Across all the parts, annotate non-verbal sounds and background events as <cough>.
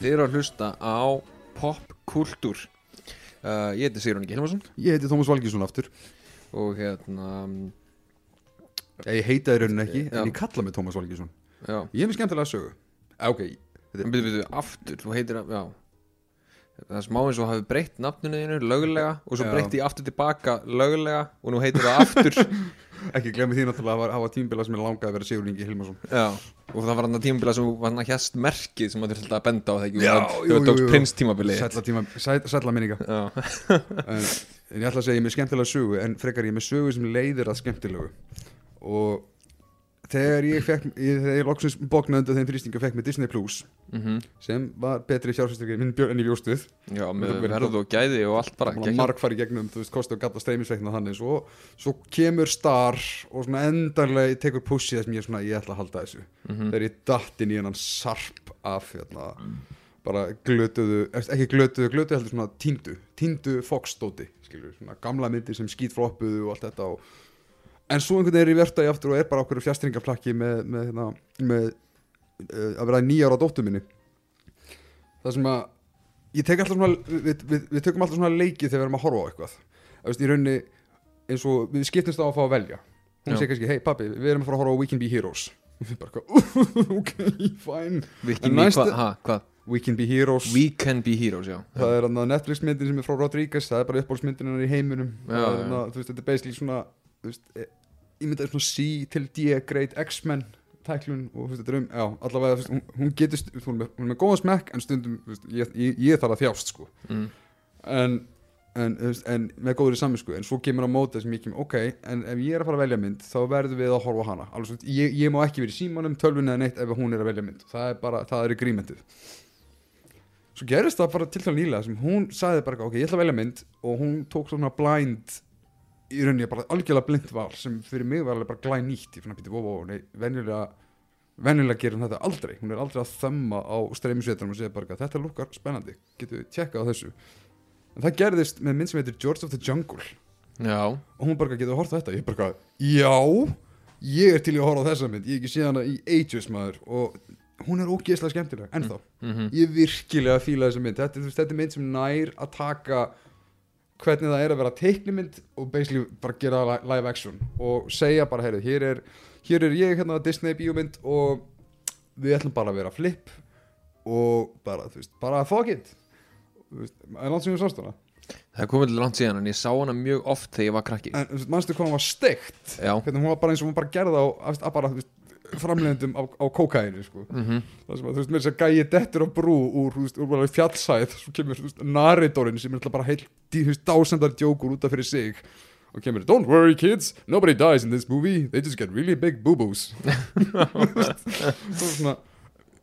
Þið eru að hlusta á popkultúr. Uh, Ég heiti Sigrun Gilmarsson Ég heiti Tómas Valgísson aftur. Og hérna Ég heita í rauninni ekki, Já. en ég kalla mig Tómas Valgísson Ég hef mér skemmtilega sögu. Ah, Ok, byrju, byrju, aftur, þú heitir að, já Það er smá eins og hafi breytt nafninu þínu löglega og svo breytti ég aftur tilbaka löglega og nú heitir það aftur. <laughs> Ekki glemmi því náttúrulega að hafa tímbila sem er langaði að vera Sigur Ingi Hilmarsson. Og það var hann að tímabila sem var hann að hérst merkið sem að þurfti að benda á það ekki jú, var jú. prins tímabilið Sætla, Já, <laughs> en, en ég ætla að segja ég er með skemmtilega sögu en frekar ég er með sögu sem leiðir að skemmtilegu. Og þegar ég fekk ég, þegar ég loksins bóknaði undan þeim þrýstingu fekk með Disney Plus mhm. sem var betri fjárfæstökir minn björn en ég bjóstuð Já, með verð og gæði og allt bara fari gegnum, þú veist, kosti og gata streymisveikna þannig, svo, svo kemur star og svona endarlega tekur pussið það sem ég svona, ég ætla að halda þessu. Mhm. þegar ég datt inn í hennan sarp af hérna, bara glötuðu ekki glötuðu, glötuðu heldur svona tíndu, tíndu foxdóti skilur, svona gamla myndir sem skýtfloppuðu og allt þetta og, en svo einhvern veginn er í aftur og er bara okkur fjastringaplakki með, með, hérna, með uh, að vera nýjára dóttur minni. Það sem að ég tek alltaf svona við, við, við tökum alltaf svona leiki þegar við erum að horfa á eitthvað. Veist, í rauninni eins og við skiptumst á að fá að velja. Hún segir kannski, hei pabbi, við erum að fara að horfa á We Can Be Heroes. Og <laughs> við bara, <laughs> ok, fine. Vilki En mý, næstu- hvað, ha, hvað? We Can Be Heroes. We can be heroes, já. Það er hann Netflix myndin sem er frá Rodriguez það er bara uppbólsmyndin hennar í heiminum. Já, Það er þarna, þú veist, þetta er basically svona þú veist, e- ímyndaði svona C til D Great X-Men tæklun og þetta er um, já, allavega veist, hún, hún getur, hún er með, góðan smekk en stundum, veist, ég, ég, ég þarf að þjást sko. Mm. en, en, veist, en með góður í saminsku en svo kemur á móta sem ég kem ok, en ef ég er að fara að velja mynd þá verðum við að horfa hana. Alveg, svo, ég, ég má ekki verið í símanum, tölvun eða neitt ef hún er að velja mynd, það er bara, það er agreementið. Svo gerist það bara til það nýlega sem hún sagði bara ok, ég ætla að velja mynd og hún tók svona blind í rauninni bara algjörlega blind val sem fyrir mig var alveg bara glæn nýtt. Ég fann að býta, wow, wow, nei, venjulega venjulega gerir hún þetta aldrei. Hún er aldrei að þemma á streymisveitunum og segja bara þetta lukkar spennandi, getur við tjekka á þessu? En það gerðist með mynd sem heitir George of the Jungle. Já, og hún bara getur að horfa þetta? Ég bara, já, ég er til í að horfa þessa mynd, ég hef ekki séð hana í ages maður. Og hún er ógeðslega skemmtileg ennþá, mhm. Ég virkilega fíla þessa mynd, þetta, er- þetta er mynd sem nær að taka hvernig það er að vera teiknimynd og basically bara gera li- live action og segja bara, heyrðu, hér er hér er ég hérna Disney bíómynd og við ætlum bara að vera flip og bara, þú veist, bara fuck it. Þú veist, en langt sem við sást hana? Það er komið til langt síðan en ég sá hana mjög oft þegar ég var krakki. En þú veist, manstu hvað hún var steikt? Hvernig hún var bara eins og hún bara gerða á að bara, þú veist, framleiðendum á, á kókaini sko. mhm. Það sem að, þú veist, mér þess að gæi dettur á brú úr, veist, úr fjallsæð svo kemur, narratorinn sem er bara heil, þú veist, dásendar djókur út af fyrir sig. Og kemur, don't worry kids nobody dies in this movie, they just get really big boo-boos. <laughs> Svo svona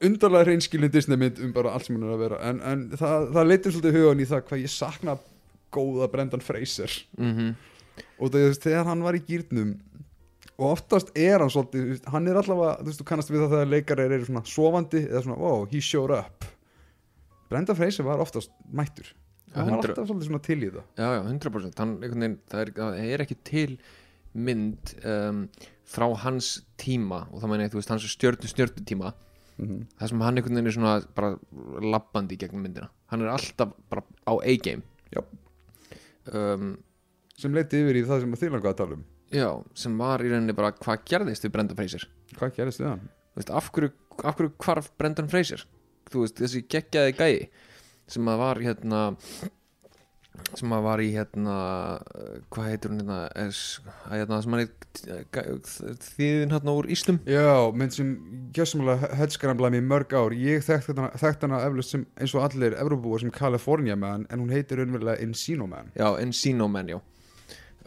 undarlega reynskilin Disney mynd um bara allt sem hún er að vera. En, en það, það leitir svolítið hugan í það hvað ég sakna góða Brendan Fraser. Mhm. Og það, þegar hann var í gýrnum og oftast er hann svolítið hann er allavega, þú veist, þú kannast við það þegar leikarar eru svona sofandi eða svona, wow, he showed up. Brenda Fraser var oftast mættur. Hann var alltaf svolítið svona til í það. Já, já, 100% hann, veginn, það, er, það er ekki til mynd um, frá hans tíma. Og það meina þú veist, hans stjörnu stjörnu tíma. Mm -hmm. það sem hann einhvern veginn er svona bara labbandi í gegnum myndina. Hann er alltaf bara á A-game. Já. um, sem leiti yfir í það sem þið langaði að tala um Já, sem var í rauninni bara hvað gerðist við Brendan Fraser? Hvað gerist við hann? Þú veist, af hverju, af hverju hvarf Brendan Fraser? Þú veist, þessi geggjaði gæi sem að var hérna sem að var í hérna hvað heitir hún hérna, hérna sem hann er þýðin hérna úr Íslum Já, mynd sem gjössamlega headskramlaði mig í mörg ár. Ég þekkt hana, hana eflust sem eins og allir Evropúar sem California Man en hún heitir raunverulega Encino Man já, Encino Man, já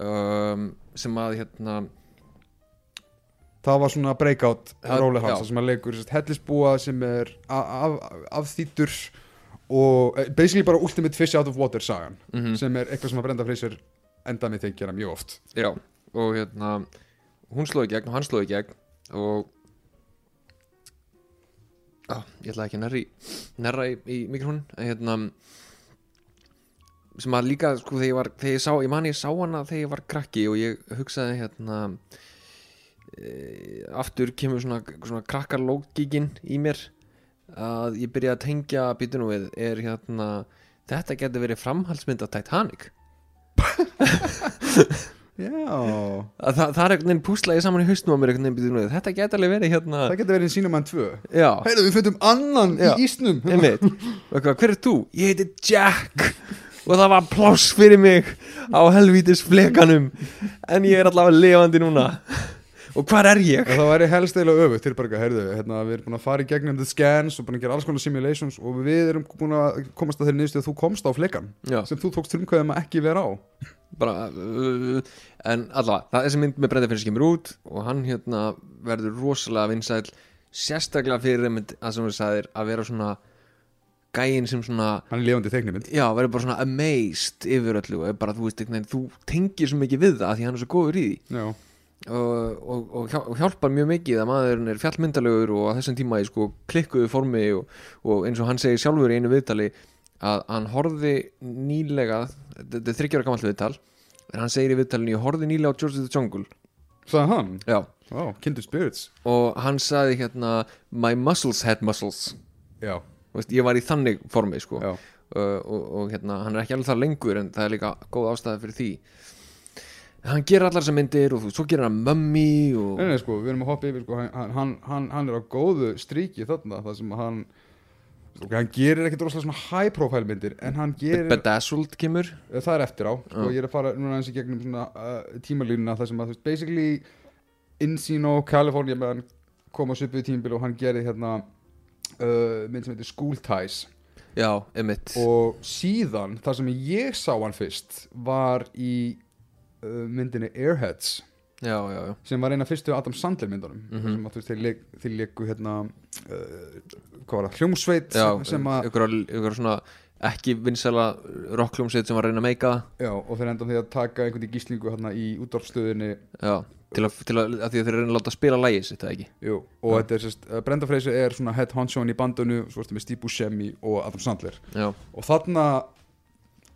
um, sem að hérna það var svona breakout Já, róli hans sem hann leikur hellisbúa sem er af, af, afþýttur og eh, basically bara ultimate fish out of water sagan mm sem er eitthvað sem að Brenda Fraser enda með þeir gera mjög oft. Já, og hérna hún slóði gegn og hann slóði gegn og á, ég ætla ekki að nærra í, í mikrofónin en hérna sem að líka sko þegar ég var þegar ég sá, ég man ég sá hana þegar ég var krakki og ég hugsaði hérna e, aftur kemur svona, svona krakkarlógíkin í mér að ég byrja að tengja býtunum við er hérna þetta getur verið framhaldsmynd af Titanic. <laughs> Já. Að það, það er einhvern veginn púslaði saman í hausnum á mér einhvern veginn býtunum við. Þetta getur alveg verið hérna Það getur verið sínum hann tvö. Já, Heyrðu, við fundum annan Já. í ísnum hver er þú? Ég heiti Jack og það var pláss fyrir mig á helvítis flekanum en ég er allavega lifandi núna. Og hvar er ég? Það væri helst eiginlega öfugt Þeir bara eitthvað, heyrðu, hérna, við erum búin að fara í gegnum the scans og búin að gera alls konar simulations og við erum búin að komast að þeirri niðurstu að þú komst á flekan Já, sem þú tókst frumkvæðum að ekki vera á. Bara uh, en allavega, það er þessi mynd með brenda fyrir skimur út og hann hérna verður rosalega vinsæl sérstaklega fyrir að sem að vera svona gæinn sem svona Hann er lifandi teiknimynd já, verður bara svona amazed yfir öllu og bara, þú veist, veginn, þú tengir svo mikið við það því hann er svo góður í því. Og, og, og og hjálpar mjög mikið að maðurinn er fjallmyndalegur og á þessum tíma í sko klikkuðu formi og, og eins og hann segir sjálfur í einu viðtali að hann horfði nýlega þetta er þryggjára gamalt viðtal en hann segir í viðtalinu ég horfði nýlega á George of the Jungle. Sagði hann? Já. Spirits. Og hann sagði hérna my muscles had muscles. Já, veist, ég var í þannig formi sko. Uh, og, og hérna, hann er ekki alveg það lengur en það er líka góð ástæða fyrir því. Hann gerir allar þessar myndir og svo gerir hann Mummy og Nei, nei, sko, við erum að hoppa yfir, sko, hann, hann, hann, hann er á góðu stríki þarna, það sem hann, sko, hann gerir ekkert rosalega svona high profile myndir, en hann gerir, Bedazzled kemur. Það er eftir á, sko, Já. ég er að fara núna eins í gegnum svona uh, tímalínuna, það sem að, basically, Encino, California, með hann kom á svipuðu tímabil og hann gerir hérna, uh, mynd sem heitir School Ties, já, emitt og síðan, það sem ég sá hann fyrst, var í uh, myndinni Airheads, já, já, já, sem var eina fyrstu Adam Sandler myndunum. Mhm. sem að þú veist þeir, leik, þeir leiku hérna uh, hvað var það, hljómsveit já sem að, ykkur, ykkur svona ekki vinsæla rockljómsveit sem var að reyna að meika já, og þeir enda á því að taka einhvern í gíslingu hérna í útvarpstöðinni já, til að, til að, að því að þeir reyna að láta spila lægið sitt, eða ekki? Jú, og þetta er sérst, uh, Brenda Freysi er svona head honchón í bandunu svo ertu með Steve Buscemi og Adam Sandler. Já, og þarna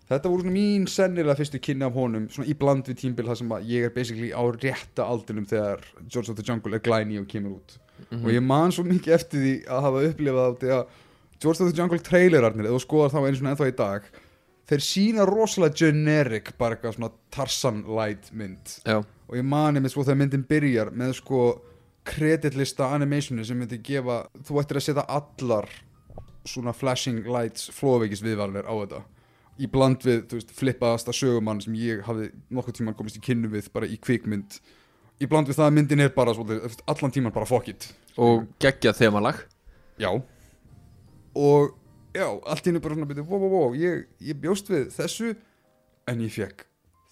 þetta voru svona mín sennilega fyrstu kynni af honum svona í bland við tímbil þar sem að ég er basically á rétta aldrinum þegar George of the Jungle er glæni og kemur út. Mhm. og ég man svo mikið eftir því að hafa upplifað á því að George of the Jungle trailerarnir, þú skoðar þá einu svona ennþá í dag þeir sína rosalega generic bara eitthvað svona Tarzan light mynd. Já, og ég mani með svo þegar myndin byrjar með sko kreditlista animationi sem myndi gefa þú ættir að setja allar svona flashing lights flóveikis viðvalir á þetta. Í bland við, þú veist, flippaðasta sögumann sem ég hafði nokkuð tíman komist í kynnu við bara í kvikmynd. Í bland við það að myndin er bara veist, allan tíman bara fuck it. Og geggja þemalag. Já og já, allt í hennu bara svona byrja, wow, wow, wow, ég, ég bjóst við þessu en ég fekk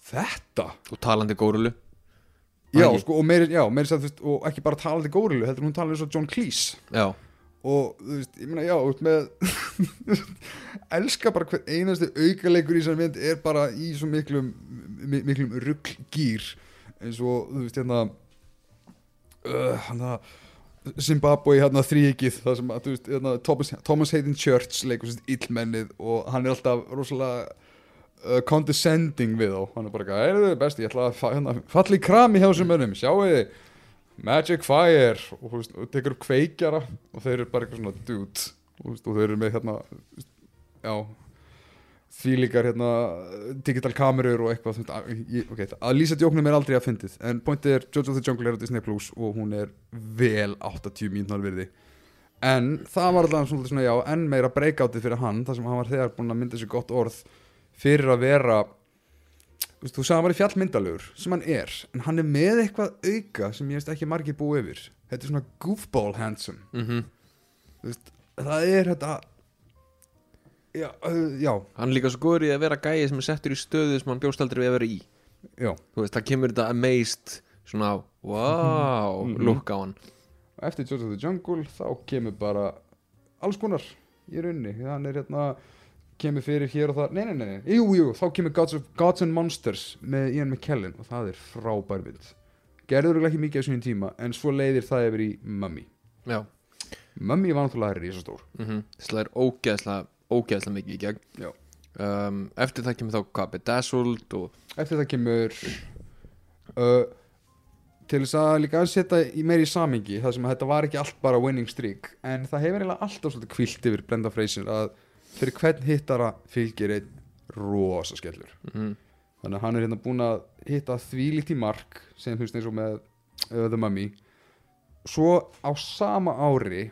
þetta. Og talandi górulu Já, sko, og meiri, já, meiri sætt, þú veist, og ekki bara talandi górilu, heldur hún eins og John Cleese. Já, og, þú veist, ég meina, já, út með <laughs> elska bara hver einasti aukaleikur í þessar mynd er bara í svo miklum mi- miklum rugggýr eins og, þú veist, hérna uh, hann að Zimbabwe hérna þrýkið það sem að, veist, hérna, Thomas, Thomas Hayden Church leikur sérst illmennið og hann er alltaf rosalega uh, condescending við þá. Hann er bara er þau besti, ég ætla að hérna, falli kram í hjá þessum mönnum, sjáu þið? Magic Fire. Og, veist, og tekur upp kveikjara og þeir eru bara eitthvað svona dude. Og, veist, og þeir eru með hérna já því líkar hérna digital kamerur og eitthvað ég, okay, að lýsa djóknum er aldrei að fyndið en pointið er of the Jungle er á Disney Plus og hún er vel 80 mínúnar virði. En það var alltaf svona, já, enn meira breakoutið fyrir hann þar sem hann var þegar búin að mynda sér gott orð fyrir að vera þú veist, þú sagði að hann var í fjallmyndalegur sem hann er, en hann er með eitthvað auka sem ég veist ekki margir búið yfir. Þetta er svona goofball handsome. Mhm. Þú veist, það er þetta já, uh, já, hann er líka svo góður í að vera gæi sem er settur í stöðu sem hann bjóst aldrei við að vera í. Já. Þú veist, það kemur þetta amazed svona, wow, Mhm. look á hann. Og eftir George of the Jungle þá kemur bara alls konar í rauninni. Hann er hérna kemur fyrir hér og það, nei nei nei, nei. jú jú, þá kemur Gods, of, Gods and Monsters með Ian McKellen og það er frábær mynd. Gerður ekki mikið á sínum tíma en svo leiðir það yfir í Mummy. Já, Mummy var náttúrulega risastór. Mhm, það er ógeðslega ógeðslega mikið í gegn. Um, eftir það kemur þá hvað, Bedazzled og eftir það kemur uh, til þess að líka að setja í meiri í samingi það sem að þetta var ekki allt bara winning streak en það hefur eiginlega alltaf svolítið kvilt yfir Brenda Fraser að fyrir hvern hittara fylgir einn rosa skellur. Mm. þannig að hann er hérna búin að hitta þvílíkt í mark sem þú veist eins og með uh, The Mummy. Svo á sama ári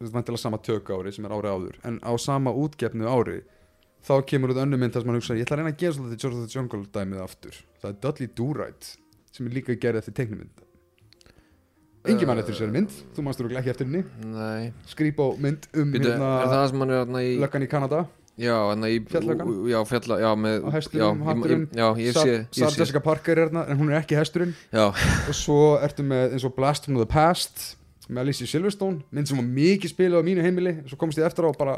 vantilega sama tök ári sem er ári áður. En á sama útgefnu ári þá kemur út önnu mynd þar sem hann hugsa ég ætla að reyna að gera svolítið George of the Jungle dæmið aftur. Það er Dudley Do-Right sem er líka gerð eftir teiknumynd engin mann eftir þessari mynd. Þú mannst þú ekki eftir henni. Nei, skrýpa mynd um Býtu, hérna í löggan í Kanada? Já, hérna í Fjallöggan? Já, fjalla, já, með Á já, hatturinn, Sarah Jessica Parker er hérna en hún er ekki hesturinn. Og svo ertu með eins og Blast from the Past með Alicia Silverstone mynd sem var mikið spilað á mínu heimili svo komst ég eftir á bara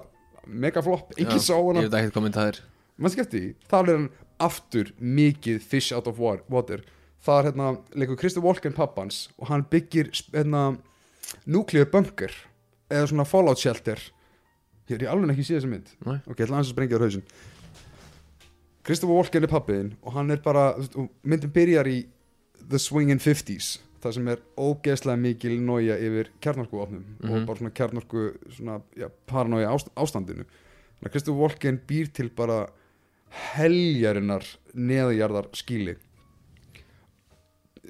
megaflop engin sá ég hana veit ekki mynd það er. Maður skemmti þar er hann aftur mikið fish out of wa- water. Það er hérna leikur Kristof Walken pappans og hann byggir hérna nuclear bunker eða svona fallout shelter. Ég er alveg ekki séð þessa mynd. Nei. ok, ég ætla aðeins að sprengja á hausinn. Kristof Walken er pappiðinn og hann er bara myndin byrjar í the swinging 50s það sem er ógeðslega mikil nója yfir kjarnorkuvopnum Mhm. og bara svona kjarnorku svona, já, paranoia ást, ástandinu. Þannig að Kristof Walken býr til bara heljarinnar neðjarðar skíli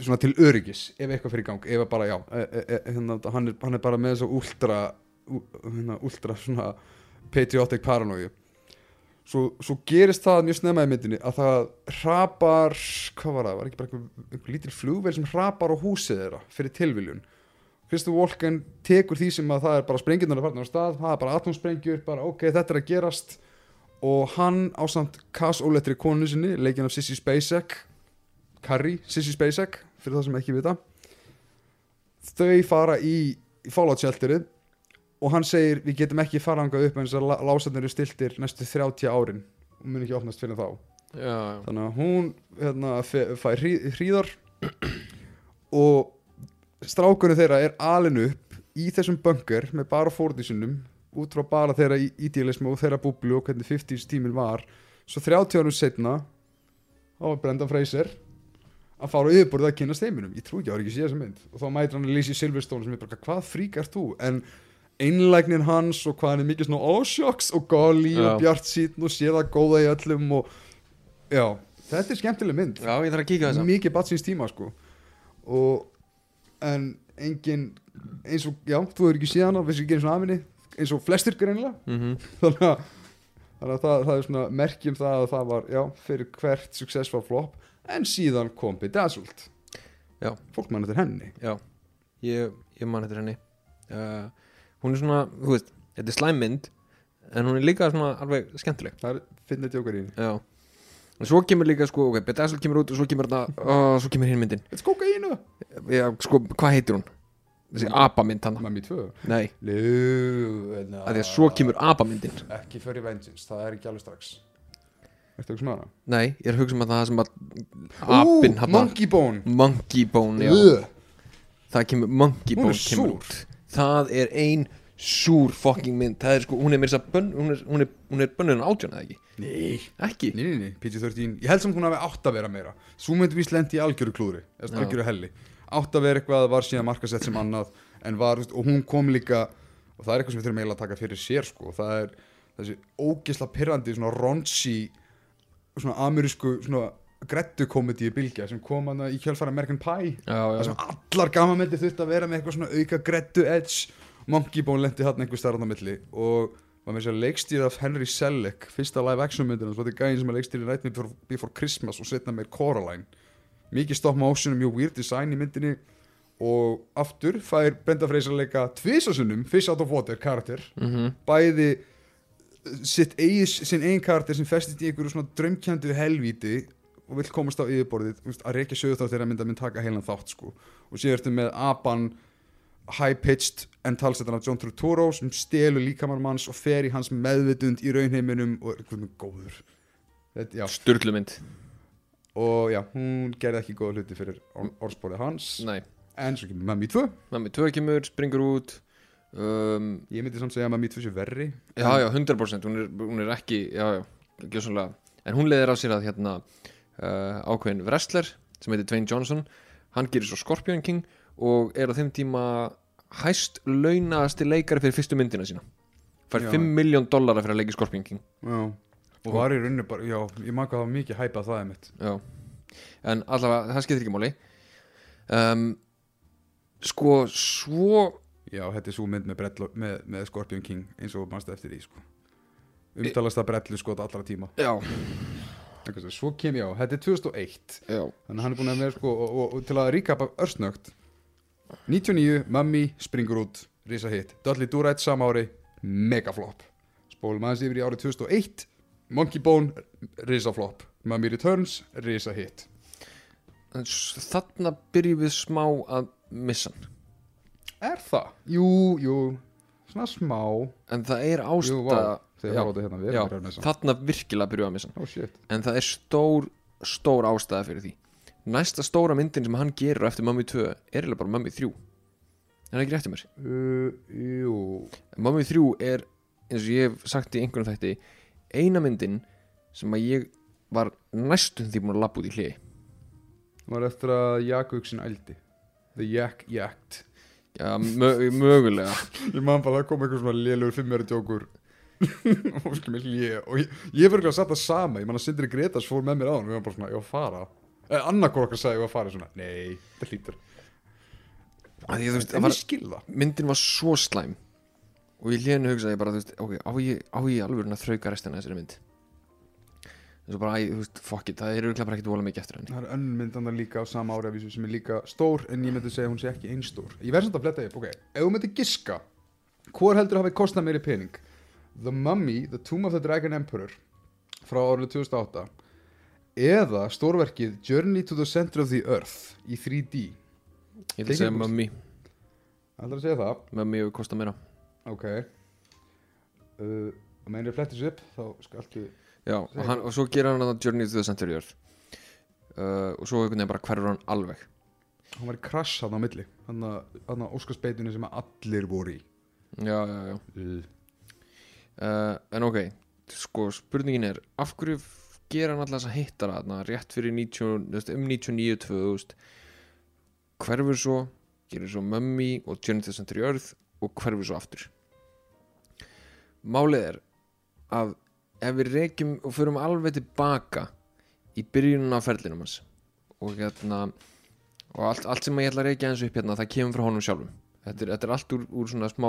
svona til öryggis ef eitthvað fyrir gang ef bara já e, e, e, hérna, hann, er, hann er bara með þess að ultra ú- hérna, ultra svona patriotic paranoia svo, svo gerist það mjög snemma í myndinni að það hrapar hvað var það, var ekki bara einhver, lítil flugvél sem hrapar á húsið þeirra fyrir tilviljun? Kristof Walken tekur því sem að það er bara sprengjurnar að farna á stað, það er bara atomsprengjur bara ok, þetta er að gerast. Og hann á samt Cass Óletri konu sinni, leikinn af Sissy Spacek Carrie, Sissy Spacek fyrir það sem ekki vita þau fara í, í Fallout shelterið og hann segir við getum ekki fara hangað upp eins að lásarnir eru stiltir næstu 30 árin. Og mun ekki opnast fyrir þá. Já, já, þannig að hún hérna, fær hrí, hríðar. Og strákunni þeirra er alin upp í þessum bunker með bara fórðísunum út frá bara þeirra í- idealismu og þeirra búblu og hvernig 50s tíminn var. Svo 30 árum setna þá var Brendan Fraser að fara yfirborðið að kynna steiminum ég trú ekki að það var ekki séð þessa mynd. Og þá mætir hann Lizzie Silverstone sem er bara hvað frík ert þú? En einlægnin hans og hvað hann er mikið svona ósjóks og góli og bjart síðan og séð að góða í öllum og já, þetta er skemmtileg mynd. Já, ég þarf að kíka þess að mikið batsins tíma sko. Og en engin eins og, já, þú hefur ekki séð hana vissi ekki eins og afinni, eins og flestir greinilega. Mm <laughs> þannig að, þannig að það, það er svona merkjum það að það var, já, fyrir hvert successful flop, en síðan kom Bedazzled Já. fólk mann eftir henni. Já, ég, ég man eftir henni. Uh, Hún er svona, þú veist, þetta er slæmmynd En hún er líka svona alveg skemmtileg. Það er finnir djókar í henni. Já. En svo kemur líka, sko, ok, Bedazzle kemur út og svo kemur þetta, uh, svo kemur hinn myndin. Þetta er kokaínu Já, sko, hvað heitir hún? Þessi apamynd hann Mammi 2 Nei, Lú, hérna, að því að svo kemur apamyndin. Ekki fyrir Vengeance, það er ekki alveg strax. Ertu ekki smaða? Nei, ég er að hugsa um að það sem að apinn hann Monkey Bone. Monkey Bone, já. Ugh. Það kemur Monkey Hún er Bone kemur súr. út Það er ein súr fucking mynd Það er sko, hún er mér þess að bönn Hún er, hún er, hún er bönnun átján eða ekki Nei Ekki? Nei, nei, nei, PG-13 Ég held samt hún hafi átt að vera meira Svo myndi víst lendi í algjöru klúri eða Já. algjöru helli Átt að vera eitthvað var síðan markasett sem annað En var, og hún kom líka Og það er eitthvað sem við þurfum eiginlega að taka fyrir sér sko. Það er þessi ógisla pirrandi Svona raunchy Svona amerísku, svona grettu komedi bylgja sem kom hana í kjölfara American Pie það sem allar gamanmyndir þurfti að vera með eitthvað svona auka grettu edge. Monkey Bone lendi hann einhver starfn á milli og var með sér leikstýr af Henry Selick fyrsta live action myndina þetta er gæðin sem er leikstýr í Night Before, Before Christmas og setna með Coraline. Mikið stop motion og mjög weird design í myndinni og aftur fær Brenda Fraser að leika tvisasunum Fish Out of Water karakter. Mm bæði sitt eigi, sinn eigin karakter sem festist í einhverju svona draumkjöndu helvíti og vill komast á yfirborðið veist, að reykja sögur þá þegar mynda mynd taka heilan þátt sko. og síðan ertu með apan high-pitched en talsetan af John Turturro sem stelur líkamar manns og fer í hans meðvitund í raunheiminum og er hvernig góður. Sturlumynd. Og já, hún gerði ekki góða hluti fyrir or orðspórið hans. Nei, en svo kemur Mammi 2 Mammi 2 kemur, springur út um, ég myndi samt segja að Mammi 2 sé verri. Já, já, 100% Hún er, hún er ekki, já, já, gjössanlega En hún leiðir á sér að hérna uh, ákveðin wrestler sem heitir Dwayne Johnson. Hann gerir svo Scorpion King og er á þeim tíma hæst launasti leikari fyrir fyrstu myndina sína. Fær Já. 5 miljón dollara fyrir að leika í Scorpion King. Já. Og var í rauninni bara, já, ég hvað það mikið hæpað það er mitt Já. en allavega það skiptir ekki máli. Um, sko svo já, þetta er svo mynd með, brello, með, með Scorpion King eins og mannstu eftir því sko. umtalast að brellu skot allra tíma. Já, svo. svo kem ég á, þetta er 2001 já, þannig hann er búin að vera sko og, og, og til að ríkapa örsnögt. 99, Mummy, springur út Risa hit, Dudley Do-Right sama ári megaflop spólum aðeins yfir í árið 2001 Monkey Bone, Risa flop. Mummy Returns, Risa hit. En s- þarna byrjum við smá að missa hann. Er það? Jú, jú, svona smá. En það er ástæða hérna þarna virkilega byrjum við að missa Oh en það er stór, stór ástæða fyrir því. Næsta stóra myndin sem hann gerir á eftir Mummy 2 er eiginlega bara Mummy 3 en það er ekki rétt um mér? Uh, Jú. Mummy 3 er eins og ég hef sagt í einhvern þætti eina myndin sem að ég var næstum því búin að labba út í hliði Var eftir að jakuksin ældi. The yak jacked Já, mö mögulega. <laughs> Ég man bara að það kom eitthvað svona lélur fimmjöru djókur <laughs> og skil mér hlje og ég, ég fyrir ekki að það sama ég man að Sindri Gretas fór með mér á hann við varum bara svona, ég var að fara. Eh, annarkor okkar sagði ég var að fara svona, nei, það hlýtur. Af því, að, þú veist, en það var, ég skil það. myndin var svo slæm og í hliðinu hugsaði ég bara þú veist, ok, á ég, á ég alveg að þrauka restina af þessari mynd? En svo bara, æ, þú veist, fuck it það er auðvitað bara ekkert vola mikið eftir henni. Það er önnur mynd annar líka á sama ári af þessu sem er líka stór en ég myndi segja að hún sé ekki einn stór. Ég verð samt að fletta upp, ok, ef þú myndi giska hvor heldur hafi kostað meiri pening The Mummy, The Tomb of the Dragon Emperor frá árið 2008 eða stórverkið Journey to the Center of the Earth í 3D ég ætla að segja Mummy, ætlar að segja það? Mummy hefur kostað meira. Ok. Uh, og meðan ég fletti þessu upp þá skaltu Já, og, hann, og svo gerir hann að Journey to the Center of the Earth. Uh, og svo einhvern veginn bara hverfur hann alveg. Hann var í krass hann á milli hann að óskarsbeitunni sem allir voru í. Já, já, já. Uh, uh, en ok, sko spurningin er af hverju gera hann alltaf þess að hittara þarna rétt fyrir 90, þú veist, um 99-2000 hverfur svo gerir svo Mummy og Journey to Center Earth og hverfur svo aftur. Málið er að ef við reykjum og förum alveg tilbaka í byrjunum af ferlinum hans og hérna og allt, allt sem ég ætla að reykja eins upp hérna það kemur frá honum sjálfum. Þetta er, þetta er allt úr, úr svona smá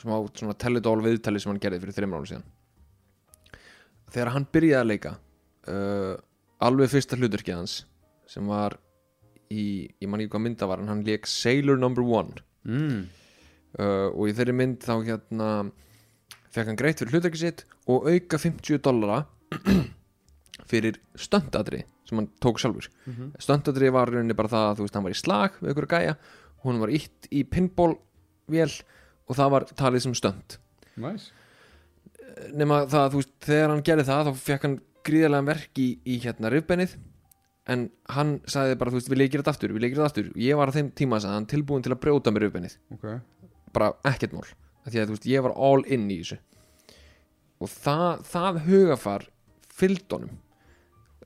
smá svona teledól viðtali sem hann gerði fyrir þreymur árum síðan þegar hann byrjaði að leika uh, alveg fyrsta hlutverkið hans sem var í, ég man ekki hvað mynda var hann leik Sailor Number One mm. uh, og í þeirri mynd þá hérna fekk hann greitt fyrir hlutverkið sitt og auka 50 dollara <clears throat> fyrir stöndadri sem hann tók sjálfur mm Mhm. stöndadri var rauninni bara það að þú veist hann var í slag við ykkur gæja hún var ítt í pinball vél og það var talið sem stönd. Nice. Nema það að þú veist þegar hann gerði það þá fekk hann gríðarlega verk í, í hérna rifbennið en hann sagði bara þú veist við leikir þetta aftur við leikir þetta aftur. Og ég var á þeim tíma sagði hann tilbúin til að brjóta með rifbennið ok. Bara ekkert mál. Því að þú veist ég var all in í þessu. Og það, það hugafar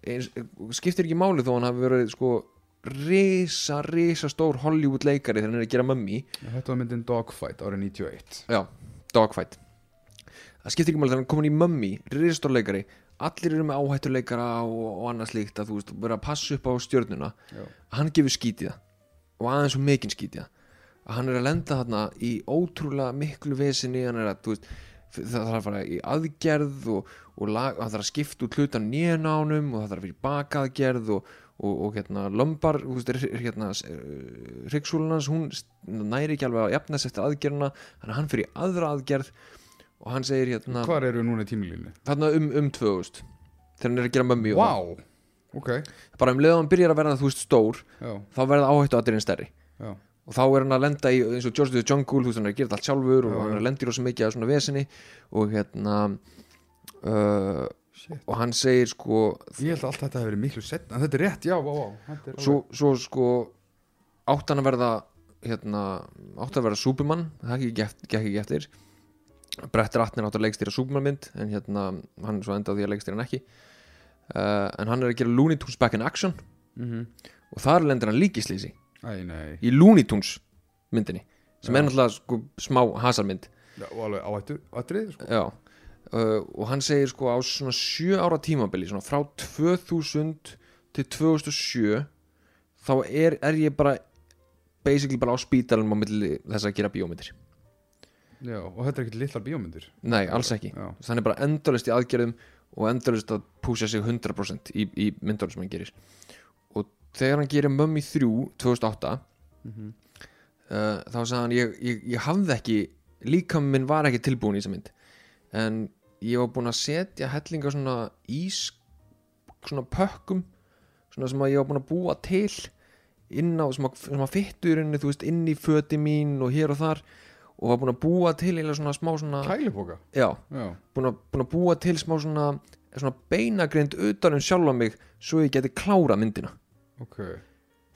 Eins, skiptir ekki máli þó hann hafi verið sko risa, risa stór Hollywood leikari þegar hann er að gera mummy. Þetta var myndin Dogfight árið 91 já, dogfight. Það skiptir ekki máli þegar hann komin í mummy risa stór leikari, allir eru með áhættuleikara og, og annað slíkt að þú veist vera að passa upp á stjörnuna. Já. hann gefur skítið og aðeins og mikinn skítið að hann er að lenda þarna í ótrúlega miklu vesinni hann er að, þú veist það þarf að fara í aðgerð og, og lag, hann þarf að skipta út hlutan nýjan ánum og það þarf að og, og, og hérna er- hérna hryggsúlunans, hún næri ekki alveg að jafnast eftir aðgerðina, þannig að hann fyrir aðra aðgerð og hann segir hérna hvar eru núna tímilínu? þarna um, um 2000 þegar hann er að gera mömmi og wow ok. Það bara um leið og hann byrjar að verða þú veist stór já. þá verða áhættu aðdirinn stærri. Já. Og þá er hann að lenda í eins og George of the Jungle þú veist hann er að gera allt sjálfur og Já, hann er að lenda í rosa mikið af svona vesinni og hérna uh, Shit. og hann segir sko ég held að allt þetta hefur verið miklu setna þetta er rétt já vá þetta er svo, svo sko átt hann að verða hérna, átt að verða Superman. Það gekk ekki, eftir. Brett Ratner átt að leikstýra Superman mynd en hérna hann svo endaði að leikstýra hann ekki. Uh, en hann er að gera Looney Tunes Back in Action. Mm og þar lendir hann líkislýsi í Looney Tunes myndinni sem Já. er náttúrulega sko, smá hasarmynd. Já, og alveg áhættu, áhættrið sko. Já uh, og hann segir sko á svona sjö ára tímabili svona frá 2000 til 2007 þá er, er ég bara basically bara á spítalum á milli þess að gera bíómyndir. Já, og þetta er ekkert litlar bíómyndir. Nei, alls ekki. Já, Þannig bara endalist í aðgerðum og endalist að púsa sig 100% í, í myndunum sem hann gerir. Og þegar hann gerir Mummy 3 2008 Mhm. uh, þá sagði hann ég, ég, ég hafði ekki líka minn var ekki tilbúin í þessa mynd en ég var búin að setja hellinga svona ís svona pökkum svona sem að ég var búin að búa til inn á, sem að fytturinni þú veist, inn í föti mín og hér og þar og var búin að búa til eða svona smá svona Kælipoka? Já, Já, búin að, búin að búa til smá svona, svona beinagrind utan um sjálfa mig svo ég geti klára myndina. Ok.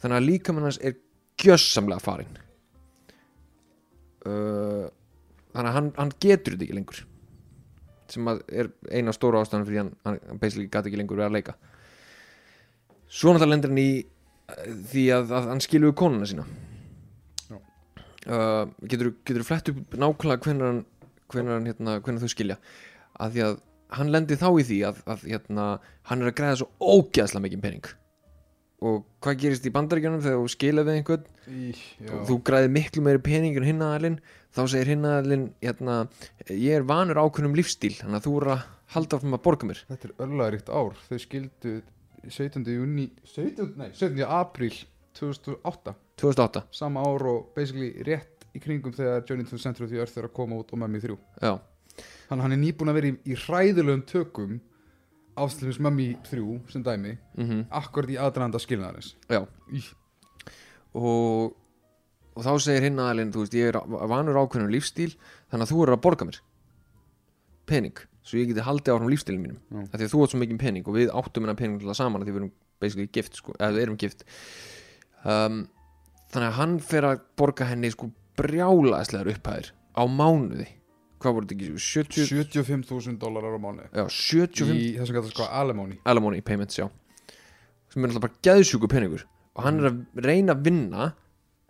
Þannig að líkaminn hans er gjössamlega farinn. Uh, þannig að hann, hann getur þetta ekki lengur sem er eina stóra ástæðan fyrir hann, hann basically gæti ekki lengur verið að leika. Svo náttúrulega lendir hann í uh, því að, að hann skilur konuna sína. Uh, getur getur flett upp nákvæmlega hvenær hann hvenær, hann, hérna, hvenær þau skilja. Að því að hann lendir þá í því að, að hérna, hann er að græða svo ógeðslega mikið pening. Og hvað gerist í bandaríkjunum þegar þú skilja við einhvern? Í, og þú græði miklu meiri pening en hinn aðalinn þá segir hinn aðalinn hérna, ég er vanur ákveðnum lífstíl þannig að þú er að halda áfram að borga mér. Þetta er örlaðrikt ár. Þau skildu 17. júni 17. Nei, 17. apríl 2008 2008, Sama ár og basically rétt í kringum þegar Journey to the Center of the Earth er að koma út og Mummy 3 já, Þannig hann er nýbúin að vera í, í hræðilegum tökum Áslumins Mummy 3 sem dæmi mm Akkurat í aðdraðanda skilnaðarins. Já. Í, og, og þá segir hinn aðalinn þú veist, ég er vanur ákveðnum lífstíl þannig að þú er að borga mér pening, svo ég geti haldið áfram lífstílinn mínum. Af því að þú átt svo mikið pening og við áttum hennar pening til það saman því við erum basically gift sko, eða við erum gift. Um, þannig að hann fer að borga henni sko brjálaðislegar upphæðir á mánuði. Hvað voru þetta ekki, 70 75.000 dólarar á mánu já, 75 Í þessum gæta sko alimony. Alimony payments, já. Sem er alltaf bara geðsjúku peningur. Og hann er að reyna að vinna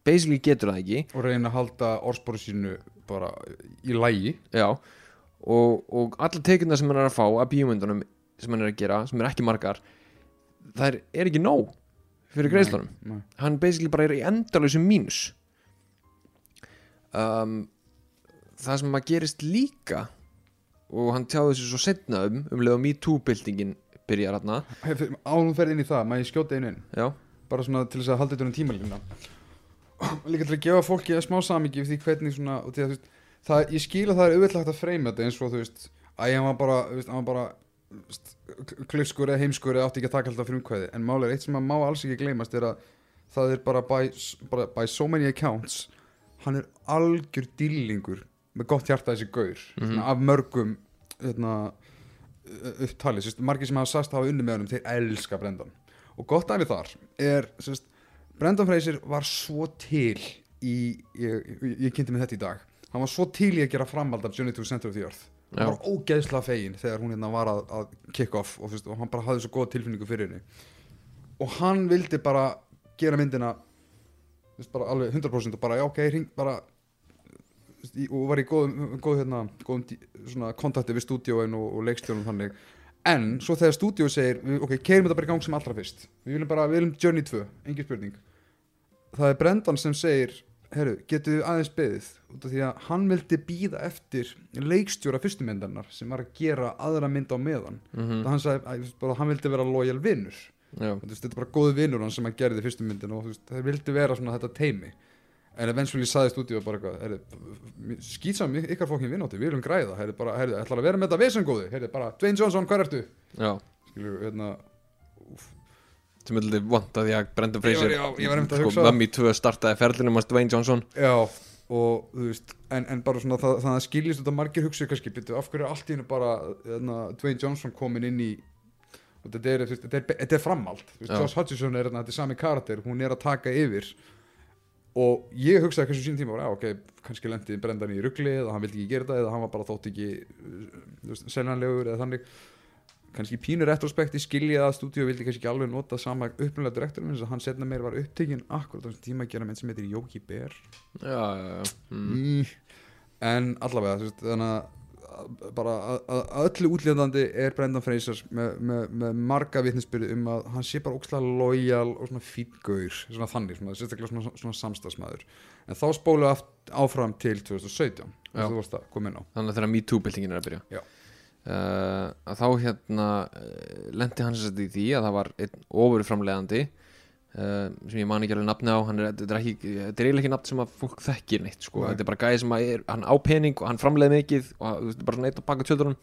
basically getur það ekki. Og reyna að halda orðspóru sínu bara í lægi já, og, og allar tekjurnar sem hann er að fá að bíumundunum sem hann er að gera, sem er ekki margar það er, ekki nóg fyrir greiðslunum. hann basically bara er í endalösum mínus. Um, það sem að gerist líka og hann tjáði þessu svo setna um um leið og MeToo-byltingin byrjar hann Ánum ferð inn í það, maður ég skjóta einu inn? Já, bara svona til þess að halda þetta um tímalínuna <coughs> líka til að gefa fólki að smá samingi því hvernig svona og því að, þú veist, það, ég skil að það er auðvitað að freyma þetta eins og þú veist að ég var bara, veist, var bara veist, klifskur eða heimskur eða átti ekki að taka alltaf frumkvæði. En máli er eitt sem að má alls ekki gleymast er að það er bara by, bara by so many accounts hann er algjör dýlingur með gott hjarta þessi gaur svona, af mörgum hérna, upptalið, margir sem hafa sast hafa unni með honum, þeir elska Brendan og gott af því þar er sérst, Brendan Fraser var svo til í, ég, ég, kynnti með þetta í dag. Hann var svo til í að gera framhald af Journey to the Center of the Earth. Hann Já. var ógeðslega fegin þegar hún hérna var að, að kick off og, fyrst, og hann bara hafði svo góð tilfinningu fyrir henni. Og hann vildi bara gera myndina fyrst, bara alveg 100% og bara já ok, hring bara í, og var í góðum, góð, hérna, góðum kontakti við stúdíóin og, og leikstjórnum þannig. En svo þegar stúdíó segir ok, keirum þetta bara í gang sem allra fyrst. Við viljum bara, við viljum Journey 2, engin spurning það er Brendan sem segir herru, getur við aðeins beðið út af því að hann vildi býða eftir leikstjóra fyrstu myndarnar sem var að gera aðra mynd á meðan. Mm það hann sagði, að, bara, hann vildi vera lojal vinnur þetta er bara góði vinnur hann sem hann gerði fyrstu myndin og það vildi vera svona þetta teimi en eventually saði stúdíu bara heyrðu, skýtsam ykkar fókin vinnóti, við viljum græða. Heyrðu, bara, heyrðu, ætlar að vera með þetta vesengóði heyrðu, bara, Dwayne Johnson, hvað ertu? já. Skilur, hérna, sem litið vant að því að Brendan Ég var- Fraser ég var einmitt að sko, það. Mummy 2 startaði ferlinum að Dwayne Johnson já og veist, en, en bara svona það, það skiljist þetta margir hugsa kannski, byrju, af hverju er allt í hennu bara hérna, Dwayne Johnson komin inn í og þetta er, veist, þetta er, þetta er framhald þú veist. Josh Hutcherson er hérna, þetta er sami karakter hún er að taka yfir og ég hugsaði kannski sín tíma bara, ok, kannski lendi Brendan í ruggli eða hann vildi ekki gera þetta eða hann var bara þótt ekki uh, seljanlegur eða þannig kannski pínu retrospekti skilja að stúdíu vildi kannski ekki alveg nota sama upplulega direktorum eins og hann setna meir var upptekinn akkurat á þessum tíma að gera mynd sem heitir já, já. Mm. en allavega veist, þannig að bara að, öllu útlýðandi er Brendan Fraser með, með, með marga vitnisbyrði um að hann sé bara ókslega lojal og svona fítgaur svona þannig, svona, sérstaklega svona, svona samstagsmaður en þá spólu aft, áfram til 2017 Já. og þú varst að á þannig að þegar MeToo-byltingin er að byrja Já. Uh, að þá hérna uh, lendi hann sér í því að það var einn ofurframlegandi uh, sem ég man ekki alveg nafni á er, þetta, er þetta er eiginlega ekki nafn sem að fólk þekkir neitt sko. Þetta er bara gæði sem að er, hann á pening og hann framleið mikið og þú veist, bara svona eitt á baka tjöldurinn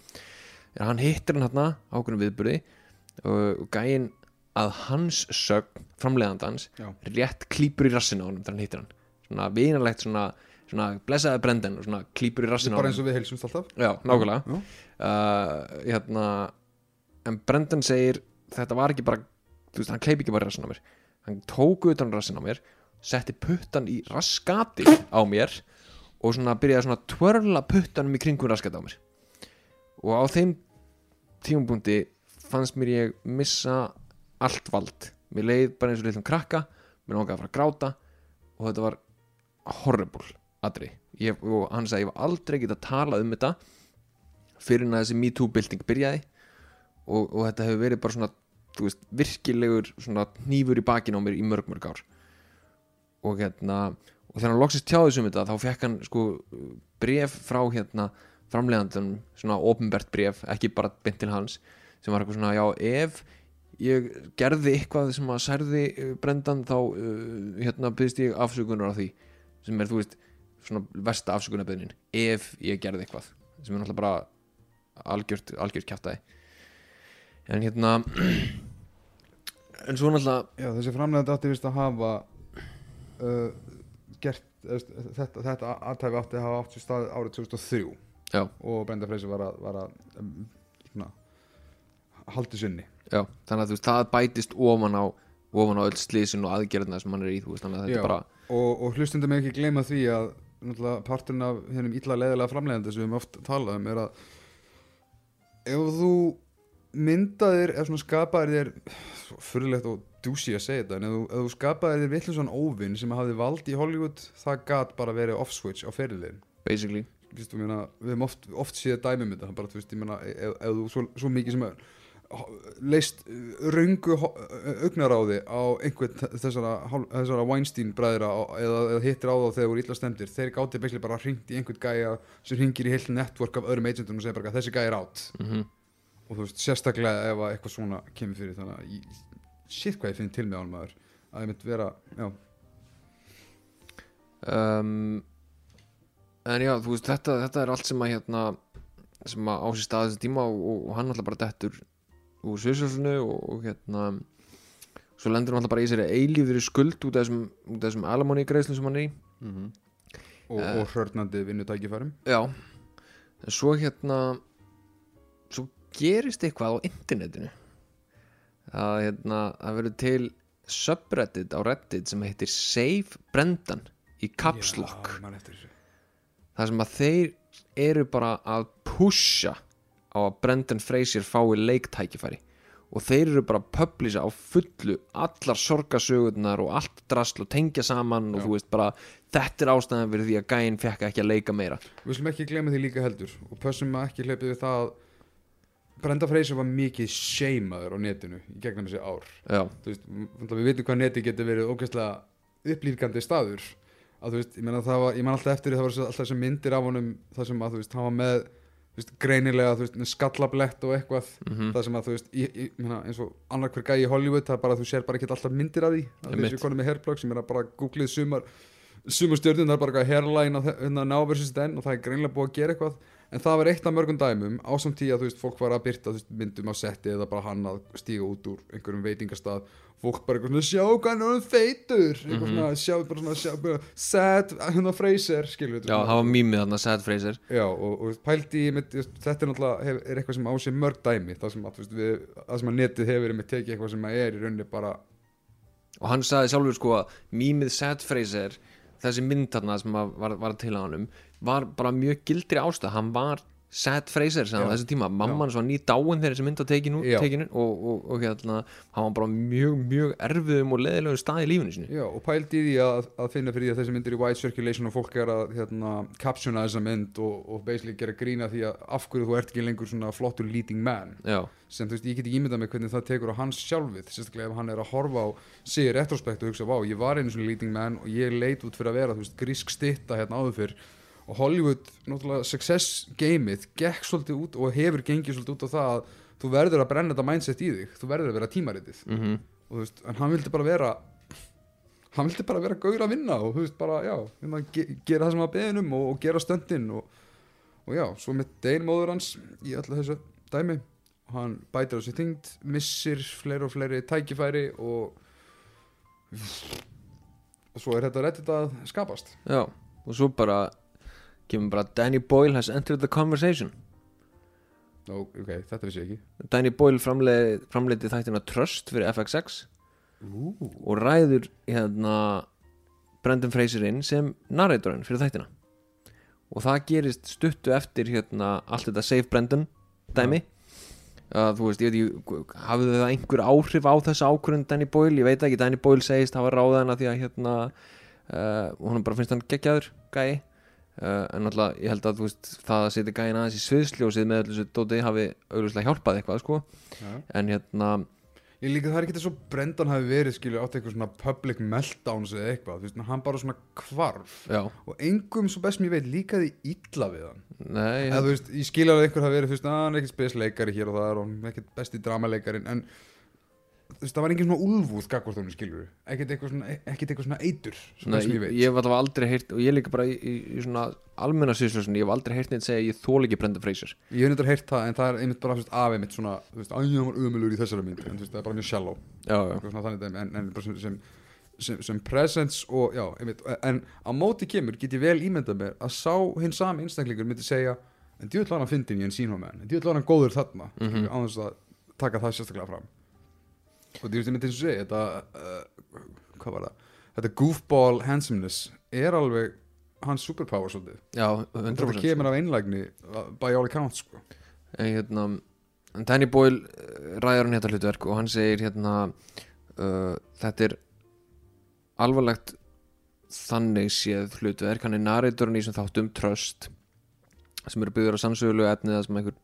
en hann hittir hann hérna á okkur viðburði og, og gæðin að hans sögn framleiðandans Já. rétt klípur í rassinu á hann þegar hann hittir hann svona vinalegt svona, svona blessaði brendan og svona klípur í rassinu á bara eins og við heilsumst alltaf. Já, nákvæmlega. Uh, hérna, En Brendan segir Þetta var ekki bara, þú veist, hann kleip ekki bara í rassin á mér. Hann tók utan rassin á mér Setti puttan í raskati á mér Og svona byrjaði svona tvörla puttanum í kringum raskati á mér. Og á þeim tímapunkti fannst mér ég missa allt vald. Mér leið bara eins og litlum krakka Mér langaði að fara að gráta Og þetta var horrible aðri ég, og hann sagði ég var aldrei getað að tala um þetta fyrir en að þessi MeToo-bylting byrjaði. Og, og þetta hefur verið bara svona veist, virkilegur svona hnífur í bakinn á mér í mörg mörg ár. Og hérna og þegar hann loksist tjáði sem þetta þá fekk hann sko bref frá hérna framleiðandum, svona ofinbert bref ekki bara beint til hans sem var eitthvað svona, já, ef ég gerði eitthvað sem að særði uh, brendan þá uh, hérna byggðist ég afsökunar á því. Sem er, þú veist, svona versta afsökunarbeðnin ef ég gerði eitthvað sem er náttúrulega bara algjört, algjört kjaftaði en hérna <clears throat> en svo náttúrulega Já, þessi framlegandi átti vist að hafa uh, gert þetta, þetta aðtæfi átti að hafa átt sér stað árið 2003 já, og Brenda Freysi var að, var að um, svona, haldi sinni. Já, þannig að þú veist, það bætist ofan á ofan á öll slísin og aðgerðina sem hann er í þú veist, þannig að þetta Já. er bara og, og hlustundum ekki gleyma því að parturinn af hennum illa leðilega framlegandi sem við höfum oft talað um er að ef þú myndaðir eða svona skapaðir þér fyrirlegt og dúsi að segja þetta en ef þú, ef þú skapaðir þér vittlusan óvinn sem hafði vald í Hollywood það gat bara verið off-switch á fyrirlegin basically. Vistu, meina, við hefum oft, oft séð dæmi um þetta bara, þú veist, ég meina, ef, ef þú svo, svo mikið sem er leist röngu augnaráði á einhvern þessara, þessara Weinstein bræðra eða, eða hittir á þá þegar voru illa stemdir þeir gáti beisli bara hringt í einhvern gæja sem hringir í heilt network af öðrum agentum og segir bara þessi gæja er átt mm og þú veist, sérstaklega ef að eitthvað svona kemur fyrir þannig að shit hvað ég finn til með maður. Að ég mynd vera, já, um, en já, þú veist, þetta, þetta er allt sem að hérna sem að á sér stað þessi tíma og, og hann alltaf bara dettur úr sviðsjálfinu og, og hérna svo lendur hann alltaf bara í sér eilífri skuld út af þessum, þessum alimony greiðslum sem hann er í. Og, Eh. og hörnandi vinnutækifærum. Já, en svo hérna svo gerist eitthvað á internetinu. Að hérna það verður til subreddit á reddit sem heitir Save Brendan í Caps Lock. það sem að þeir eru bara að pusha á að Brendan Fraser fái leiktækifæri. Og þeir eru bara að publisa á fullu allar sorgasögurnar og allt drasl og tengja saman og Já. þú veist bara þetta er ástæðan fyrir því að gæinn fekk ekki að leika meira. Við slum ekki glemja því líka heldur. Og pössum að ekki hleypið við það að Brenda Freyser var mikið sheimaður á netinu í gegnum þessi ár. Já, Þú veist, við vitum hvað neti getur verið ógæslega upplýfgandi staður. Að þú veist, ég menna var, ég alltaf eftir það var alltaf þessi myndir af honum það sem að þú veist, hann var með veist, greinilega, þú veist, skallablett og eitthvað mhm það sem að þú veist, ég, ég, meina, eins og annar hver gæi í Hollywood, það er bara að þú sér bara ekki alltaf myndir af því, að Einmitt. þessi konum með hairplug sem er að bara googlið sumar sumar stjórnum, það er bara eitthvað hairline og hérna now versus then og það er greinilega búið að gera eitthvað en það var eitt af mörgum dæmum ásamt tí að þú veist, fólk var að byrta veist, myndum á setti eða bara hann að stíga út úr einhverjum veitingastað. Fólk bara eitthvað svona, sjá hvað hann feitur. Eitthvað svona, sjá bara svona, sjá bara sad, hérna Fraser, skilur Já, það var mýmið þarna Sad Fraser. Já, og, og pældi mitt, þetta er náttúrulega hef, er eitthvað sem á sig mörg dæmi það sem að, veist, við, það sem að netið hefur með tekið eitthvað sem að er í rauninni bara og hann sagði sjálfur sko að mýmið Sad Fraser þessi mynd þarna sem að var, var til á honum var bara mjög gildri ástæð hann var Sad Fraser sem á þessu tíma, mamman svo ný dáin þegar þessi mynd var tekin, út- Já. tekin út og, og, og hérna, hann var bara mjög, mjög erfiðum og leðilegum stað í lífinu sinu Já, og pældi í því að, að finna fyrir því að þessi mynd er í white circulation og fólk er að hérna, captiona þessa mynd og, og basically gera grína því að af hverju þú ert ekki lengur svona flottur leading man. Já, sem þú veist, ég get ekki ímyndað mig hvernig það tekur á hans sjálfið, sérstaklega ef hann er að horfa á sig retrospekt og hugsa, vá, ég var einu svona leading man og ég leit út fyrir að vera, þú veist, grísk stitta hérna áður fyrr og Hollywood, náttúrulega success gameið, gekk svolítið út og hefur gengið svolítið út á það að þú verður að brenna þetta mindset í þig, þú verður að vera tímaritið. Mhm. Og þú veist, en hann vildi bara vera hann vildi bara vera gaur að vinna og þú veist, bara, já, ge gera það sem að beðin um og, og gera stöndin og, og já, svo með deginmóður hans í öllu þessu dæmi hann bætir á sér þyngd, missir fleiri og fleiri tækifæri og og svo er þetta reddit að skapast. Já, og svo bara kemur bara Danny Boyle has entered the conversation. Ó, ok, þetta vissi ég ekki. Danny Boyle framleiti, þættina Trust fyrir FXX Ú, og ræður hérna Brendan Fraser inn sem narratorinn fyrir þættina. Og það gerist stuttu eftir hérna allt þetta Save Brendan dæmi. Að þú veist, ég veit ekki hafði það einhver áhrif á þessu ákvörðun Danny Boyle, ég veit ekki, Danny Boyle segist hafa ráða hana því að hérna uh, hún bara finnst hann geggjaður gæi uh, en náttúrulega ég held að veist það að setja gæin aðeins í sviðsljósið með þessu dóti hafi auglustlega hjálpað eitthvað sko. Já. en hérna, Ég líka það er ekki þess að Brendan hafi verið skilur átt eitthvað svona public meltdowns eða eitthvað, þú veist, hann bara svona kvarf já, og engum svo best sem ég veit líkaði illa við hann. Nei eða þú veist, ég skil alveg að einhver hafi verið að hann er ekkert spesleikari hér og það og hann er ekkert besti dramaleikarin en það var engin svona úlfúð gagvart honum skilur ekkert eitthvað svona, eitthvað svona eitur svo Nei, ég, ég ég alltaf aldrei heyrt og ég líka bara í, í, svona almenna sýslösun ég hef aldrei heyrt neitt segja að ég þól ekki Brendan Fraser. Ég hef nefndar heyrt það en það er einmitt bara af einmitt svona, þú veist, að ég var umulur í þessari mynd. En það er bara mjög shallow. Já, já, svona þannig en, en bara sem, sem, sem, sem presence og já, einmitt en á móti kemur get ég vel ímyndað mér að sá hinn sami einstaklingur myndi segja en var hann fyndin í en sínhóð með hann en var hann góður þarna. Mhm. á þess að taka það sérstaklega fram og þú veist, ég myndi eins og segja þetta, uh, hvað var það? Þetta goofball handsomeness er alveg hans superpower svolítið. Já, þetta 100% kemur af einlægni uh, by all accounts sko. en hérna Danny Boyle uh, ræður hann hérna hlutverk og hann segir hérna uh, þetta er alvarlegt þannig séð hlutverk. Hann er narratorinn í þessum þáttum Trust sem eru byggður á sannsögulegu efni það sem einhver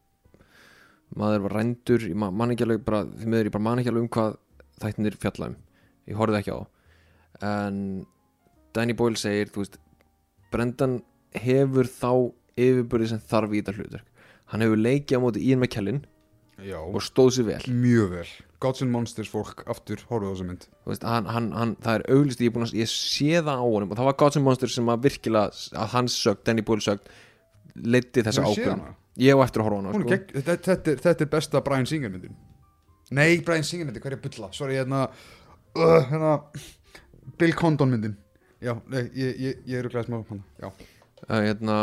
maður var rændur ég ma- man ekki alveg bara, því miður ég bara man ekki alveg um hvað þættinir fjalla um. Ég horfði ekki á. En Danny Boyle segir veist, Brendan hefur þá yfirbörði sem þarf í þetta hlutverk. Hann hefur leikið á móti Ian McKellen já, og stóð sér vel. Mjög vel. Gods and Monsters fólk aftur horfðu á þessa mynd. Veist, hann, hann, hann, það er auglist ég, ég sé það á honum og það var Gods and Monsters sem að virkilega að hans sögt, Danny Boyle sögt leiddi þessa hana? ég á eftir að horfa á hana sko. gegg, þetta, þetta, er, þetta er besta Brian Singer myndin. Nei, Brian Singer myndin, hver er bulla? Sorry, hérna, uh, hérna Bill Condon myndin. Já, nei, ég, ég, ég er að glæða smá hana. Uh, hérna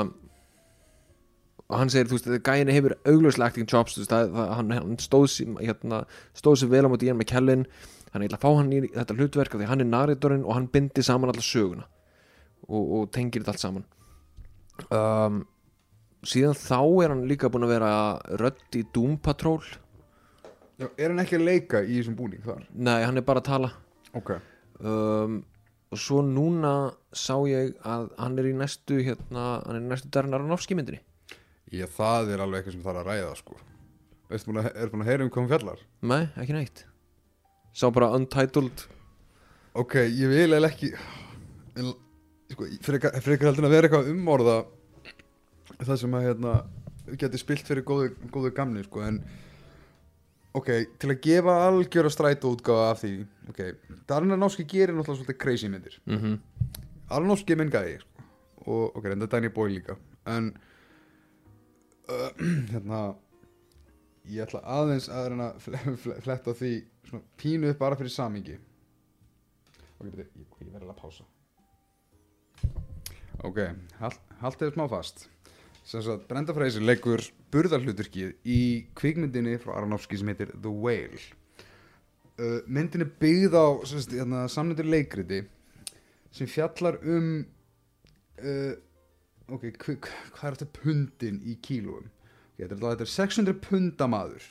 og hann segir, þú veist, gæðin hefur augljóslega acting chops, þú veist, það, hann, hann stóð sér hérna, stóð sér vel á móti Ian McKellen. Hann er að fá hann í þetta hlutverk af því hann er narratorinn og hann bindi saman alla söguna og, og tengir þetta allt saman. Um, síðan þá er hann líka búinn að vera rödd í Doom Patrol. Já er hann ekki að leika í þessum búning þar? nei, hann er bara að tala. Ok. Um, og svo núna sá ég að hann er í næstu hérna, hann er í næstu Darren Aronofsky myndinni. Já, það er alveg eitthvað sem þarf að ræða, sko. Veistu, búin er búin að heyra um hvað hún fjallar? nei, ekki neitt. Sá bara Untitled. Ok, ég vil eða ekki sko, fyrir ekki heldur að vera eitthvað umorða það sem að hérna geti spilt fyrir góðu, góðu gamni sko, en ok, til að gefa algjöra strætó útgáfa af því ok, Darnanovski gerir náttúrulega svolítið crazy myndir mm -hmm. Arnófski er minn gæði sko. og ok, reynda Danny Boyle líka en uh, <clears throat> hérna ég ætla aðeins að reyna að fle- fle- fletta því svona pínu upp bara fyrir samingi ok, beti, ég, ég verði að pása ok, hald, haldið smá fast sem sagt, Brenda Fraser leikur burðarhluturkið í kvikmyndinni frá Aronofsky sem heitir The Whale. Uh, myndin er byggð á hérna, samnöndur leikriti sem fjallar um uh, ok, hva, hva er þetta pundin í Þetta er, þetta er 600 punda maður.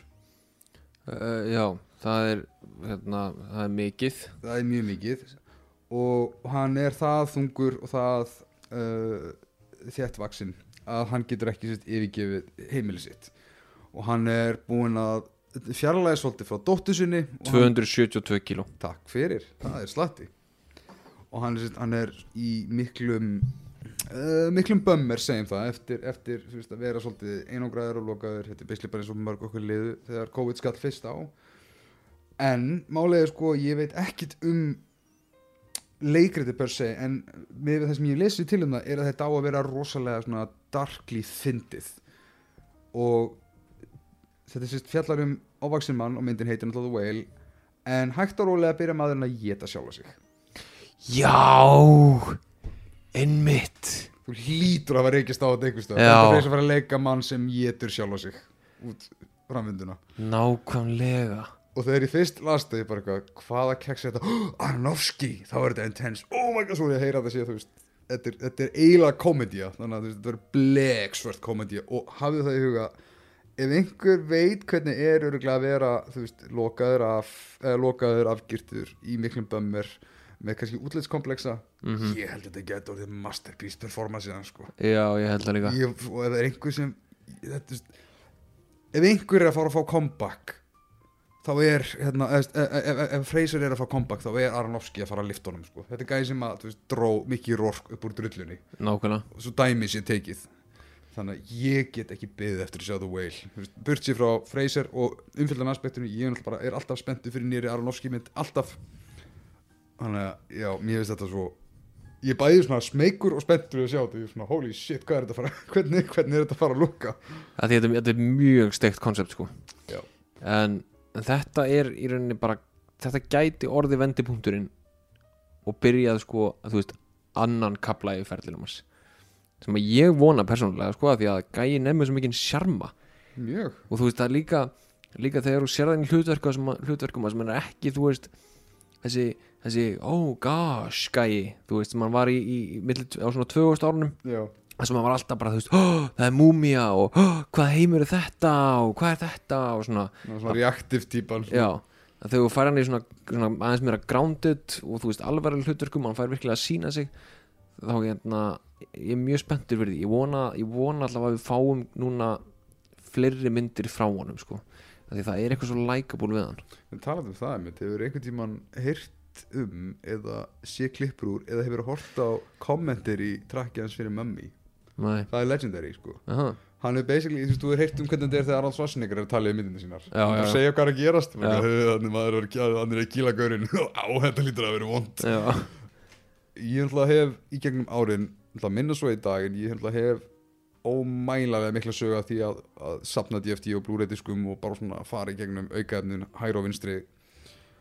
Uh, Já, það er hérna, það er mikið. Það er mjög mikið. Og hann er það þungur og það uh, þéttvaksinn að hann getur ekki sett yfirgefið heimili sitt. Og hann er búinn að fjarlæði svolítið frá dóttu sinni og hann, 272 kíló. Takk fyrir, það er slatti. Og hann er, hann er í miklum uh, miklum bömmir segjum það eftir, eftir veist, að vera svolítið einangraður og lokaður. Þetta er beislega bara eins og mörg okkur liðu þegar COVID skall fyrst á. En málega er sko ég veit ekkit um leikriti per se en með það sem ég lesi til um það er að þetta á að vera rosalega svona darkly fyndið. Og þetta er sérst fjallar um ávaksin mann og myndin heitir náttúrulega The Whale en hægt og rólega byrja maðurinn að geta sjálfa sig. Já Einmitt. Þú hlýtur að vera reykist á þetta Já. þetta er þess að fara að leika mann sem getur sjálfa sig út framvinduna. Nákvæmlega. Og þegar ég fyrst las það ég bara eitthvað hvaða keks er þetta, <gasps> Arnofsky þá er þetta intense, oh my god svo ég heyra þetta sé þú veist, þetta er, þetta er eiginlega komedía, þannig að þetta er blegsvört komedía og hafið það í huga ef einhver veit hvernig er öruglega að vera, þú veist, lokaður af eða lokaður afgirtur í miklum bömmir með kannski útlitskomplexa Mhm. ég held að þetta getur orðið masterpiece performance síðan sko Já, ég held það líka ég, og ef það er einhver sem þetta, ef einhver er að fara að fá comeback þá er hérna, ef, ef, ef, Freyser er að fá comeback þá er Aronofsky að fara að lifta honum sko. þetta er gæði sem að þú veist, dró mikið rork upp úr drullunni. Nákvæmlega. Og svo dæmi sér tekið. Þannig að ég get ekki byggðið eftir að sjá The Whale burt sér frá Freyser og umfylgdan aspektinu ég er, bara, er alltaf spenntu fyrir nýri Aronofsky mynd alltaf. Þannig að já, mér finnst þetta svo ég er bæði svona smeykur og spenntur að sjá þetta ég er svona holy shit, hvað er þetta að fara <laughs> hvernig, hvernig er þetta að fara að lukka þetta, þetta er mjög steikt koncept sko. En, en þetta er í rauninni bara þetta gæti orði vendipunkturinn og byrjað sko að þú veist annan kapla í ferðlinum hans. Sem að ég vona persónulega sko að því að gæi nefnir svo mikinn sjarma. Mjög. Og þú veist það líka líka þegar þú sér það í hlutverkum sem, er ekki þú veist þessi, þessi oh gosh gæi þú veist sem hann var í, í, í á svona 2000 árunum. Já, þar sem hann var alltaf bara þú veist oh, það er múmía og oh, hvað heimur er þetta og hvað er þetta? og svona. Svona, svona reaktiv típan já að þegar þú fær hann í svona, svona aðeins meira grounded og þú veist alvarlega hlutverkum og hann fær virkilega að sína sig þá hérna, ég er mjög spenntur fyrir því. Ég vona, ég vona allavega að við fáum núna fleiri myndir frá honum sko því það er eitthvað svo likeable við hann. En talað um það einmitt, hefur einhvern tíman heyrt um eða sé klippur úr eða hefur hort á kommentir í trakkið hans fyrir mömmi Nei, það er legendary sko. Aha, hann er basically, þú veist, þú er heyrt um hvernig þetta er þegar Arnold Schwarzenegger er að tala í myndinu sínar. Já, já, já. segja hvað er að gerast þannig maður er að hann er að kýla gaurinn. <laughs> Á þetta lítur að vera vond já, ég ætla að hef í gegnum árin ætla að minna svo í dag en ég ætla að hef ómælalega mikla sög af því að, að sapna DFT og Blu-ray diskum og bara svona fara í gegnum aukaefnin hæra og vinstri.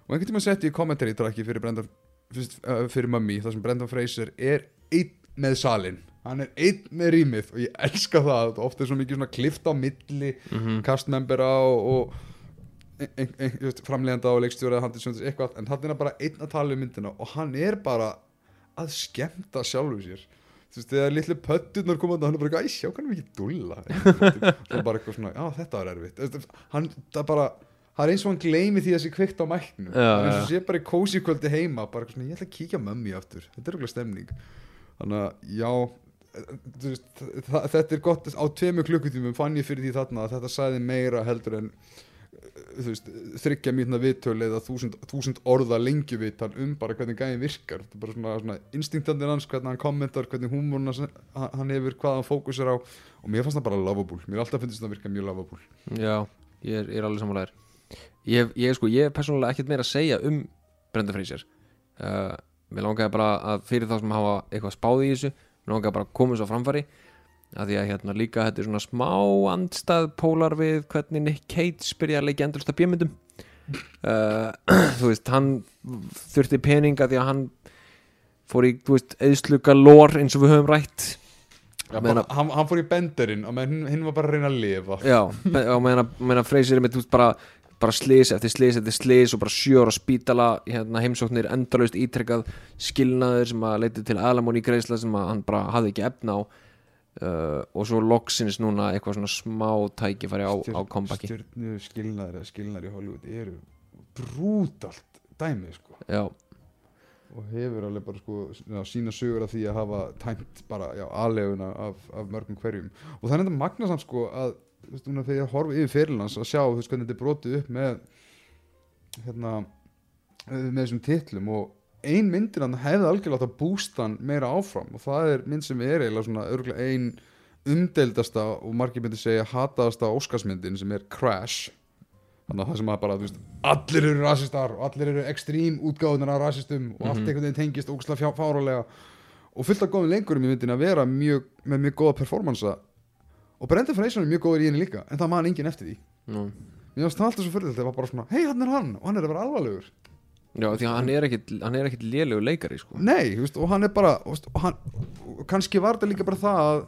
Og einhvern tíma setti ég kommentari trakki fyrir Brendan fyrst, uh, fyrir Mummy þar sem Brendan Fraser er einn með salin hann er einn með rýmið og ég elska það ofta er svo mikið svona klift á milli mhm, kastmembera og, og just, framlegenda og leikstjóra eitthvað, en hann er bara einn að tala um myndina og hann er bara að skemmta sjálfu sér. Þú veist, þegar litlu pöttunar koma hann er bara eitthvað, æ, sjá kannum ekki dúlla svo <laughs> bara eitthvað svona, já, þetta var erfitt. Hann, það er bara það er eins og hann gleymi því að sé kveikt á mæknum. Já, hann er eins og sé bara í kósi kvöldi heima bara eitthvað svona, ég ætla að kíkja mömmi aftur. Þetta er okkur stemning. Þannig að, já veist, þetta er gott á tveimu klukkutímum fann ég fyrir því þarna að þetta sæði meira heldur en þú veist, þryggja mítna viðtöl eða þúsund, þúsund orða lengju viðtal um bara hvernig gæðin virkar. Þetta er bara svona, svona instinktandir hans hvernig hann kommentar, hvernig húmurna hann hefur, hvað hann fókusir á. Og mér fannst það bara lovable, mér alltaf finnst það virka mjög lovable. Já ég er, ég er alveg samanlegar ég, ég sko, ég er persónulega ekkert meira að segja um Brenda Fraser. Uh, mér langaði bara að fyrir þá sem hafa eitthvað spáð í þessu mér langaði bara að koma svo á framfæri að því að hérna líka þetta er svona smá andstað pólar við hvernig Nick Cage byrja að leikja endursta bjömyndum uh, <clears throat> þú veist, hann þurfti peninga því að hann fór í, þú veist, eðsluga lór eins og við höfum rætt. Já, Meina- bara, hann, hann fór í benderinn og hinn var bara að reyna að lifa. Já, og meðan að- meðan Freysir með þú veist, bara, bara slis eftir slis eftir slis og bara sjór á spítala hérna, heimsóknir endalaust ítrekkað skilnaður sem að leiti til aðlamón í greiðsla sem að hann bara hafði ekki efna á. Uh, og svo loksins núna eitthvað svona smá tækifæri á, á comebacky stjörnu skilnaðar eða skilnaðar í Hollywood eru brútalt dæmi sko. Já, og hefur alveg bara sko já, sína sögur af því að hafa tæmt bara aðleguna af, af mörgum hverjum. Og það er enda magna samt sko að veist, þegar ég horfi yfir fyrirlands að sjá veist hvernig þetta er brotið upp með hérna með þessum titlum og ein myndir hann hefði algjörlega átt að bústa hann meira áfram og það er mynd sem er eiginlega svona örgulega ein umdeildasta og margir myndir segja hataðasta Óskarsmyndin sem er Crash þannig að það sem að bara, þú veist, allir eru rasistar og allir eru ekstrím útgáðunar af rasistum og allt Mhm. einhvern veginn tengist ógustlega fárálega og fullt af góðum lengurum í myndin að vera mjög, með mjög góða performansa og Brendan Fraser er mjög góður í henni líka en það man enginn eftir því. Nú. Mér varst það alltaf svo fyrir þetta, það var bara svona hei, hann er hann og hann er að vera alvarlegur. Já, því hann er ekkit, hann er ekkit lélegur leikari sko. nei, veist, og hann er bara veist, og hann, og kannski var þetta líka bara það að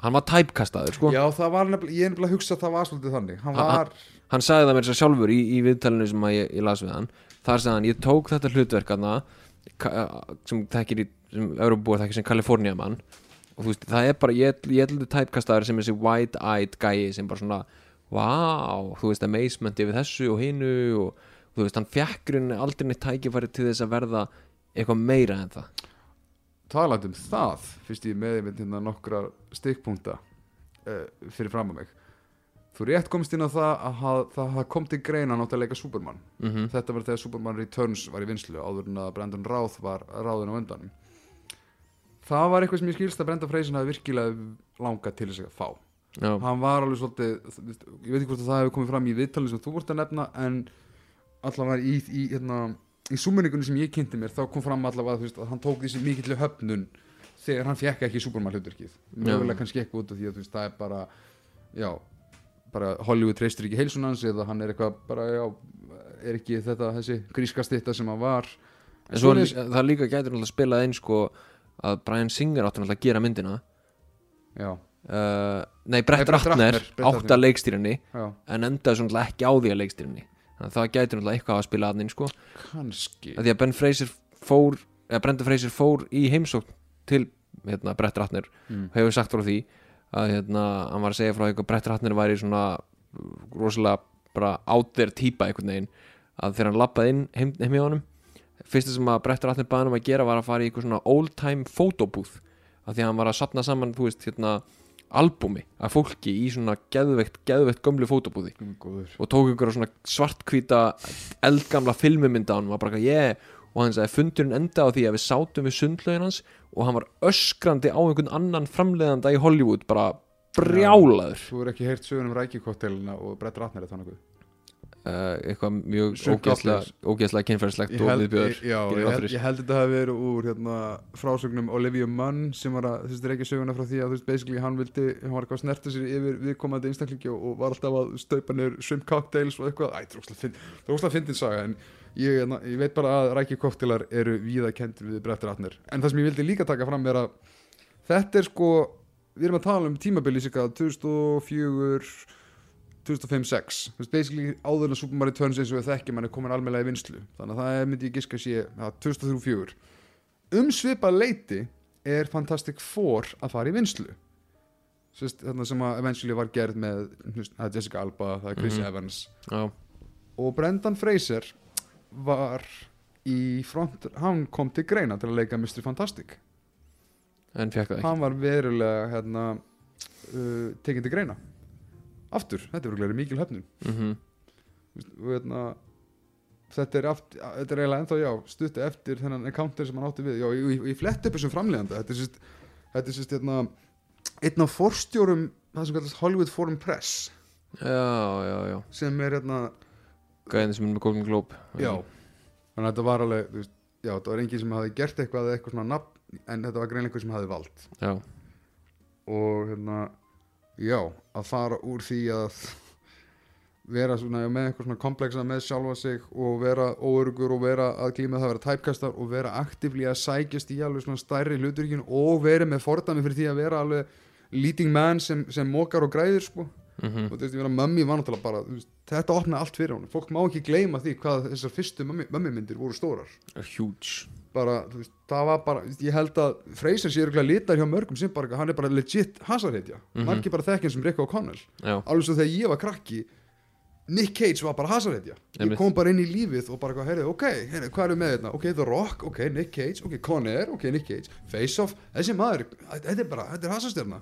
Hann var tæpkastaður sko. já, það var nefnilega, ég er nefnilega að hugsa að það var svolítið þannig. Hann Ha- var, Hann sagði það mér sér sjálfur í, í viðtalinu sem ég, ég las við hann. Þar sagði hann, ég tók þetta hlutverk sem þekkir í sem sem Kalifornía mann og þú veist, það er bara, ég, heldur tæpkastaður sem þessi wide-eyed gæi sem bara svona wow, þú veist, amazement yfir þessu og hinu og þú veist, hann fekk rauninni aldrei neitt tækifæri til þess að verða eitthvað meira en það. Talandi um það fyrst ég með einmitt hérna nokkra stikkpunta uh, fyrir fram að mig. Þú rétt komst inn á það að það, það, kom til greina nátt að leika Superman. Mm þetta var þegar Superman Returns var í vinslu áður en að Brendan Routh var ráðin á undan það var eitthvað sem ég skilst að Brendan Fraser hafi virkilega langað til þess að fá. Já, hann var alveg svolítið ég veit ekki hvort að það hefur komið fram í viðtalinu sem þú vart að nefna en allavega í, í, hérna, í súmenningunni sem ég kynnti mér þá kom fram allavega veist, að hann tók þessi mikill höfnun þegar hann fekk ekki Superman hlutverkið mögulega kannski ekki út af því að veist, það er bara já, bara Hollywood treystur ekki heilsun hans eða hann er eitthvað bara, já, er ekki þetta þessi gríska stitta sem hann var. En svo Svoleiðis- það líka gætur náttúrulega spilað einn sko að Brian Singer átti náttúrulega að gera myndina. Já, uh, Nei, Brett Ratner átti að leikstýrinni já, en endaði svona náttúrulega ekki á því að leikstýrinni. Þannig að það gætur náttúrulega eitthvað að spila aðnin sko. Kannski. Að því að Ben Fraser fór eða Brenda Fraser fór í heimsókn til hérna, Brett Ratner. Mm. hefur sagt frá því að hérna, hann var að segja frá eitthvað Brett Ratner væri svona uh, rosalega bara out there típa einhvern veginn. Að þegar hann lappaði inn heim, heim í honum fyrsta sem að Brett Ratner baði hann um að gera var að fara í eitthvað svona old time photobooth að því að hann var að sapna saman þú veist hérna albumi af fólki í svona geðveikt, geðveikt gömlu fótobúði góður. Og tók ykkur svona svartkvíta eldgamla filmumynda á hann og var bara eitthvað yeah. Og hann sagði fundurinn enda á því að við sátum við sundlaugin hans og hann var öskrandi á einhvern annan framleiðanda í Hollywood bara brjálaður. Þú er ekki heyrt sögun um rækikottelina og Brett Ratner er þannig uh, eitthvað mjög ógeðslega, ég og viðbjöður ég, ég, ég held þetta hafi verið úr hérna, frásögnum Olivia Munn sem var að, þú veist, reykja söguna frá því að þú veist, basically hann vildi, hann var eitthvað að snerta sér yfir viðkomandi einstaklingi og, og var alltaf að staupa niður shrimp cocktails og eitthvað, æ, það er er óslega fyndin saga, en ég, hérna, ég veit bara að rækja koktelar eru víða kendir við Brett Ratner, en það sem ég vildi líka taka fram er að þetta er sko, við erum að tala um tímabili cirka 2004 2005-06 þú veist, basically áður en að Super Mario Returns eins og við þekkjum hann er komin almennlega í vinslu þannig að það myndi ég giska að sé ja, 2003-04 um svipa leiti er Fantastic Four að fara í vinslu Sist, þarna sem að eventually var gerð með veist, það Jessica Alba, það er Chris Mhm. Evans. Já, og Brendan Fraser var í front hann kom til greina til að leika Mr. Fantastic. En fekk það ekki. Hann var verulega hérna, uh, tekinn til greina aftur, þetta er verulega mikil höfnun. Mm og hérna þetta er, aft, þetta er eiginlega ennþá já stutti eftir þennan encounter sem hann átti við. Já, ég, ég flett upp þessum framleiðanda. Þetta er sérst, þetta er sérst hérna, einn af forstjórum það sem kallast Hollywood Foreign Press. Já, já, já. Sem er hérna, Gæðin sem er með Golden Globe. Já. Þannig að þetta var alveg, veist, já, þetta var enginn sem hafi gert eitthvað eða eitthvað svona nafn en þetta var greinlega eitthvað sem hafi vald. Já, og hérna, já að fara úr því að vera svona já, með eitthvað svona komplexa með sjálfa sig og vera óörugur og vera að glíma það að vera tæpkastar og vera aktífli að sækjast í alveg svona stærri hluturkin og vera með fordæmi fyrir því að vera alveg leading man sem, sem mókar og græðir sko. Mm og þú veist, mömmi var náttúrulega bara veist, þetta opnaði allt fyrir hún, fólk má ekki gleyma því hvað þessar fyrstu mömmi, mömmi myndir voru stórar. Huge bara, þú veist, það var bara ég held að Freyser sé örgulega litar hjá mörgum sem bara, hann er bara legit hasarheitja mm Mhm. margir bara þekkjum sem Rick O'Connell. Alveg svo þegar ég var krakki Nick Cage var bara hasarheitja ég kom bara inn í lífið og bara, heyrðu, ok, heyrðu, hvað við með þetta ok, The Rock, ok, Nick Cage, ok, Conair ok, Nick Cage, Face Off, þessi maður þetta er bara, þetta er hasarstjörna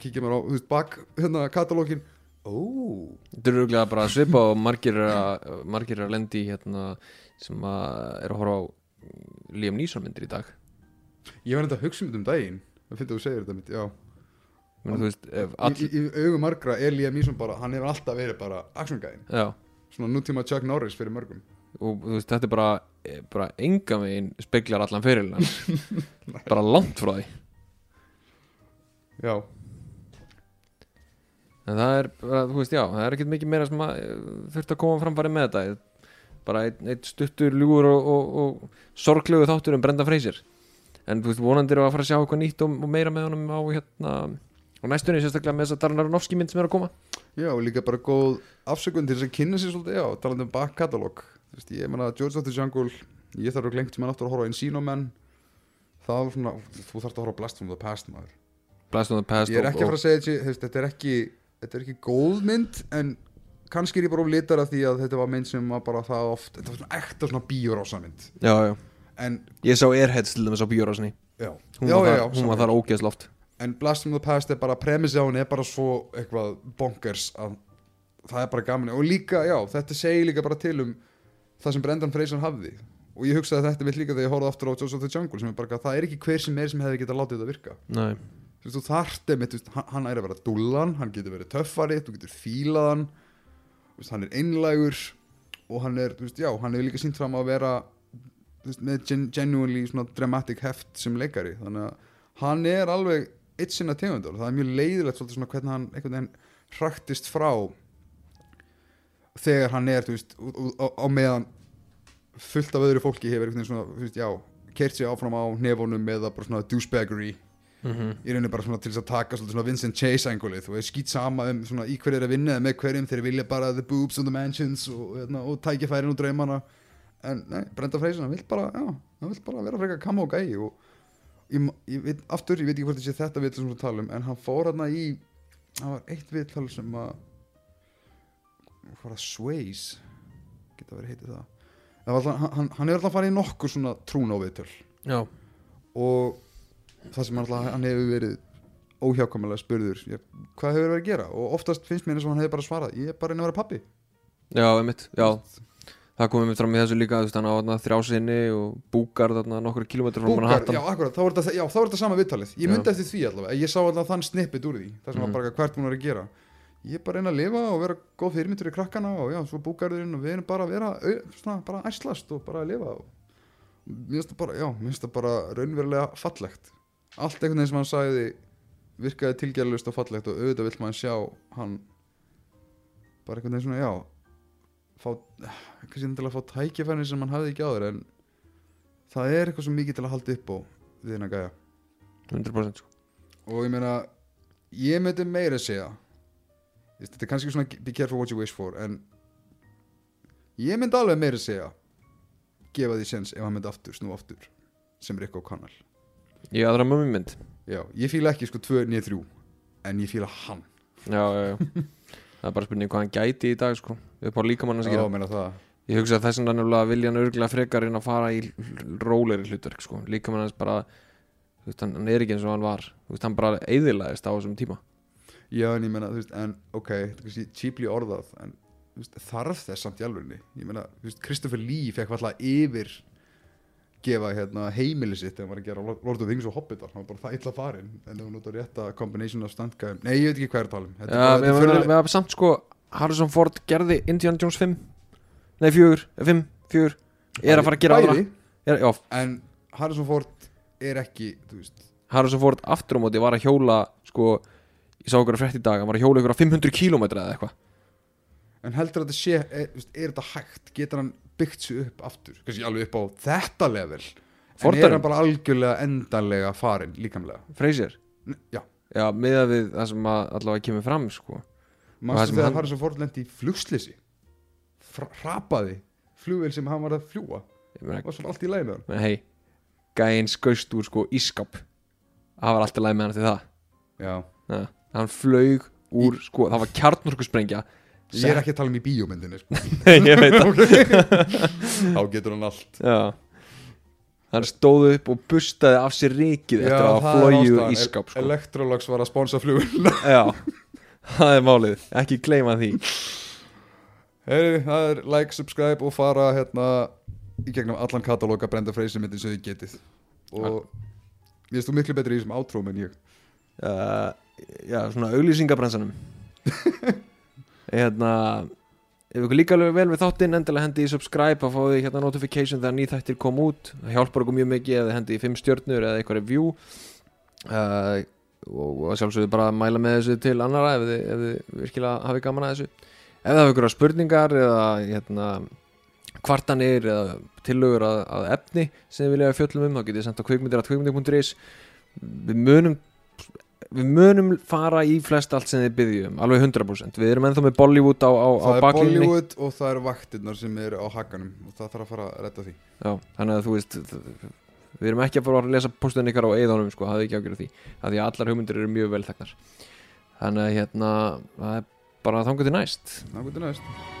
kíkja mér á, þú veist, bak hérna katalógin, ó. Þetta er auðvitað bara að svipa og margir að, lendi hérna sem að er að horfa á Liam Neeson myndir í dag. Ég var enda að hugsa um þetta um daginn það finnst þú að segja þetta mitt, já. Menn, þú veist, ef í, all, í, í augum margra er Liam Neeson bara hann hefur alltaf verið bara actiongæðin já, svona nútíma Chuck Norris fyrir mörgum. Og þú veist, þetta er bara eh, bara enga megin speklar allan fyrirlina <laughs> bara langt frá því. Já, en það er, bara, þú veist, já, það er ekkert mikið meira sem eh, þurft að koma framfæri með þetta bara einn ein stuttur ljúgur og, og, og sorglegu þáttur um Brenda Fraser. En þú veist, vonandi eru að fara að sjá eitthvað nýtt og, og meira með honum á hérna á næstunni, sérstaklega með þess að Darren Aronofsky mynd sem er að koma. Já, og líka bara góð afsökun til þess að kynna sér svolítið, já, talandi um back catalog. Þú veist, ég meina George of the Jungle ég þarf að glengt sem hann aftur að horfa á Encino Man það var svona, þú þarfst að horfa Blast from the Past maður. Blast on the Past ég er og- ekki að og- fara að segja veist, þetta er ekki þetta er ekki góð mynd en kannski er ég bara of litar af því að þetta var mynd sem var bara það oft þetta var svona ekta svona bíórása mynd já, já, en, ég sá Airheads til á bíórásinni. Já, hún, já, var, já, já, hún var þar ógeðsloft en Blast from the Past er bara premissi á henni er bara svo eitthvað bonkers að það er bara gaman. Og líka, já, þetta segir líka bara til um það sem Brendan Fraser hafði. Og ég hugsaði þetta mitt líka þegar ég horfði aftur á Joseph the Jungle sem er bara, það er ekki hver sem er sem hefði getað látið þetta virka. Nei. þú veist, þú þarft einmitt, þú veist, hann, er að vera dullan hann getur verið töffari, þú getur fílað hann er einlægur og hann er, þú veist, já, hann hefur líka sínt fram að vera veist, með gen genuinely svona dramatic heft sem leikari. Þannig að hann er alveg eitt sinna tegundar og það er mjög leiðilegt svolítið svona hvernig hann einhvern veginn hraktist frá þegar hann er, þú veist, á meðan fullt af öðru fólki hefur einhvern veginn svona, þú veist, já kert sér áfram á nefunum eða bara svona douchebaggery Mm í rauninni bara svona til þess að taka svona Vincent Chase angulið og skýt sama um svona í hverju er að vinna eða með hverjum þeir vilja bara the boobs and the mansions og, hérna, og tækifærin og draumana. En nei, Brenda Fraser hann vill bara, já, hann vill bara vera frekar kamma og gæi og ég, ég veit, aftur, ég veit ekki hvort ég sé þetta við talum, en hann fór hann í það var eitt viðtal sem að hvað var það, Sways geta verið heitið það. Alltaf, hann, hann- er alltaf farið í nokkur svona trún á viðtöl og það sem alltaf, hann hefur verið óhjákvæmulega spurður ég, hvað hefur verið að gera? Og oftast finnst mér eins og hann hefur bara svarað ég er bara einn að vera pappi já, einmitt já, það komið mér fram í þessu líka þú veist, hann á þarna þrjá sinni og búkar þarna nokkur kilómetrar frá Manhattan já, akkurat, þá var þetta, já, þá var þetta sama viðtalið. Ég myndi Já. eftir því allavega, ég sá allavega þann snippet úr því það sem Mhm. var bara hvert hún var að gera. Ég er bara einn að lifa og vera góð fyrirmyndur í krakkana og já, svo búkarðurinn og við erum bara að vera svona, bara æslast og bara að lifa og mér finnst það bara, já, mér finnst það bara raunverulega fallegt allt einhvern veginn sem hann sagði virkaði tilgjærlust og fallegt og auðvitað vill maður sjá hann bara einhvern veginn svona, já fá, kannski endilega að fá tækifærin sem hann hafði ekki áður en það er eitthvað svo mikið til að halda upp á við hennar gæja 100% sko. og ég meina ég myndi meira segja þetta er kannski svona be careful what you wish for en ég myndi alveg meira segja gefa því sens ef hann myndi aftur snú aftur sem Rick O'Connell ég aðra mömmu mynd? Já, ég fíla ekki sko 2 niður 3 en ég fíla hann. Já, já, já. <laughs> Það er bara spurning hvað hann gæti í dag sko. Upp á líkamann að já, skilja meina það. Ég hugsa að þess vegna nefnilega vilja hann örgulega frekar inn að fara í róleri hlutverk sko. Líkamann hans bara þú veist, hann, er ekki eins og hann var. Þú veist, hann bara eðilaðist á þessum tíma. Já, en ég meina, þú veist, en ok þetta er kannski cheaply orðað en þú veist, þarf þess samt í alvegni ég meina, þú veist, Christopher Lee fekk alltaf yfir gefa hérna, heimili sitt þegar hann var að gera Lord of the Rings og Hobbitar hann var bara það illa farin. En það var notað rétta combination of stuntgæðum nei, ég veit ekki hvað er að um. Er Já, bara- við er hafum samt sko Harrison Ford gerði Indiana Jones 5 Nei, 4, 5, 4 Er að fara að gera aðra. Bæði, er, en Harrison Ford er ekki Harrison Ford aftur á móti var að hjóla sko, ég sá okkur að frétt í dag hann var að hjóla ykkur á 500 km eða eitthvað. En heldur að þetta sé er, veist, er þetta hægt, getur hann byggt sig upp aftur, kannski alveg upp á þetta level en Fordurinn? er hann bara algjörlega endanlega farin líkamlega? Freysier N- já, Já, miðað við það sem að allavega kemur fram sko. sem þegar hann- Harrison Ford lendi í flugslisi hrapaði flugvél sem hann var að fljúa var svo allt í lægi með hann Men hei, gæinn skaust úr sko ískap. Það var alltaf læg með hann til það. Já, ja. hann flög úr sko, það var kjarnorku sprengja ég er ekki að tala um í bíómyndinni sko. <laughs> ég veit það. Þá getur hann allt. Já. Hann stóð upp og bustaði af sér rikið eftir að flogið úr ískap sko. Electrolux var að sponsa fluguna. <laughs> Já, það er málið. Ekki gleyma því. Heyri, það er like, subscribe og fara hérna í gegnum allan katalóga Brenda Freysi myndin sem þið getið. Og ég veist þú miklu betri í þessum átróm en ég. Uh, Já, svona auglýsingabransanum <laughs> Hérna Ef ykkur líka alveg vel við þáttinn endilega hendi í subscribe að fá því hérna notification þegar ný þættir kom út. Það hjálpar okkur mjög mikið eða hendi í 5 stjörnur eða eitthvað review. Uh, og, sjálfsögðu bara að mæla með þessu til annara ef þið, ef þið virkilega hafi gaman að þessu. Ef það hafa ykkur spurningar eða hérna, kvartanir eða tillögur að, að efni sem þið vilja að fjöllum um þá getið sendt á kvikmyndir að kvikmyndir.is við munum við munum fara í flest allt sem þið byggjum alveg 100% við erum ennþá með Bollywood á, á, á Það er Bollywood og það eru vaktirnar sem eru á hakanum og það þarf að fara að redda því. Já, þannig að þú veist við erum ekki að fara að lesa postunni ykkar á eðanum sko, hafði ekki ágjörð því að því að allar hugmyndir eru mjög vel þegnar. Þannig að hérna það er bara þangur til næst. Hvað er næst?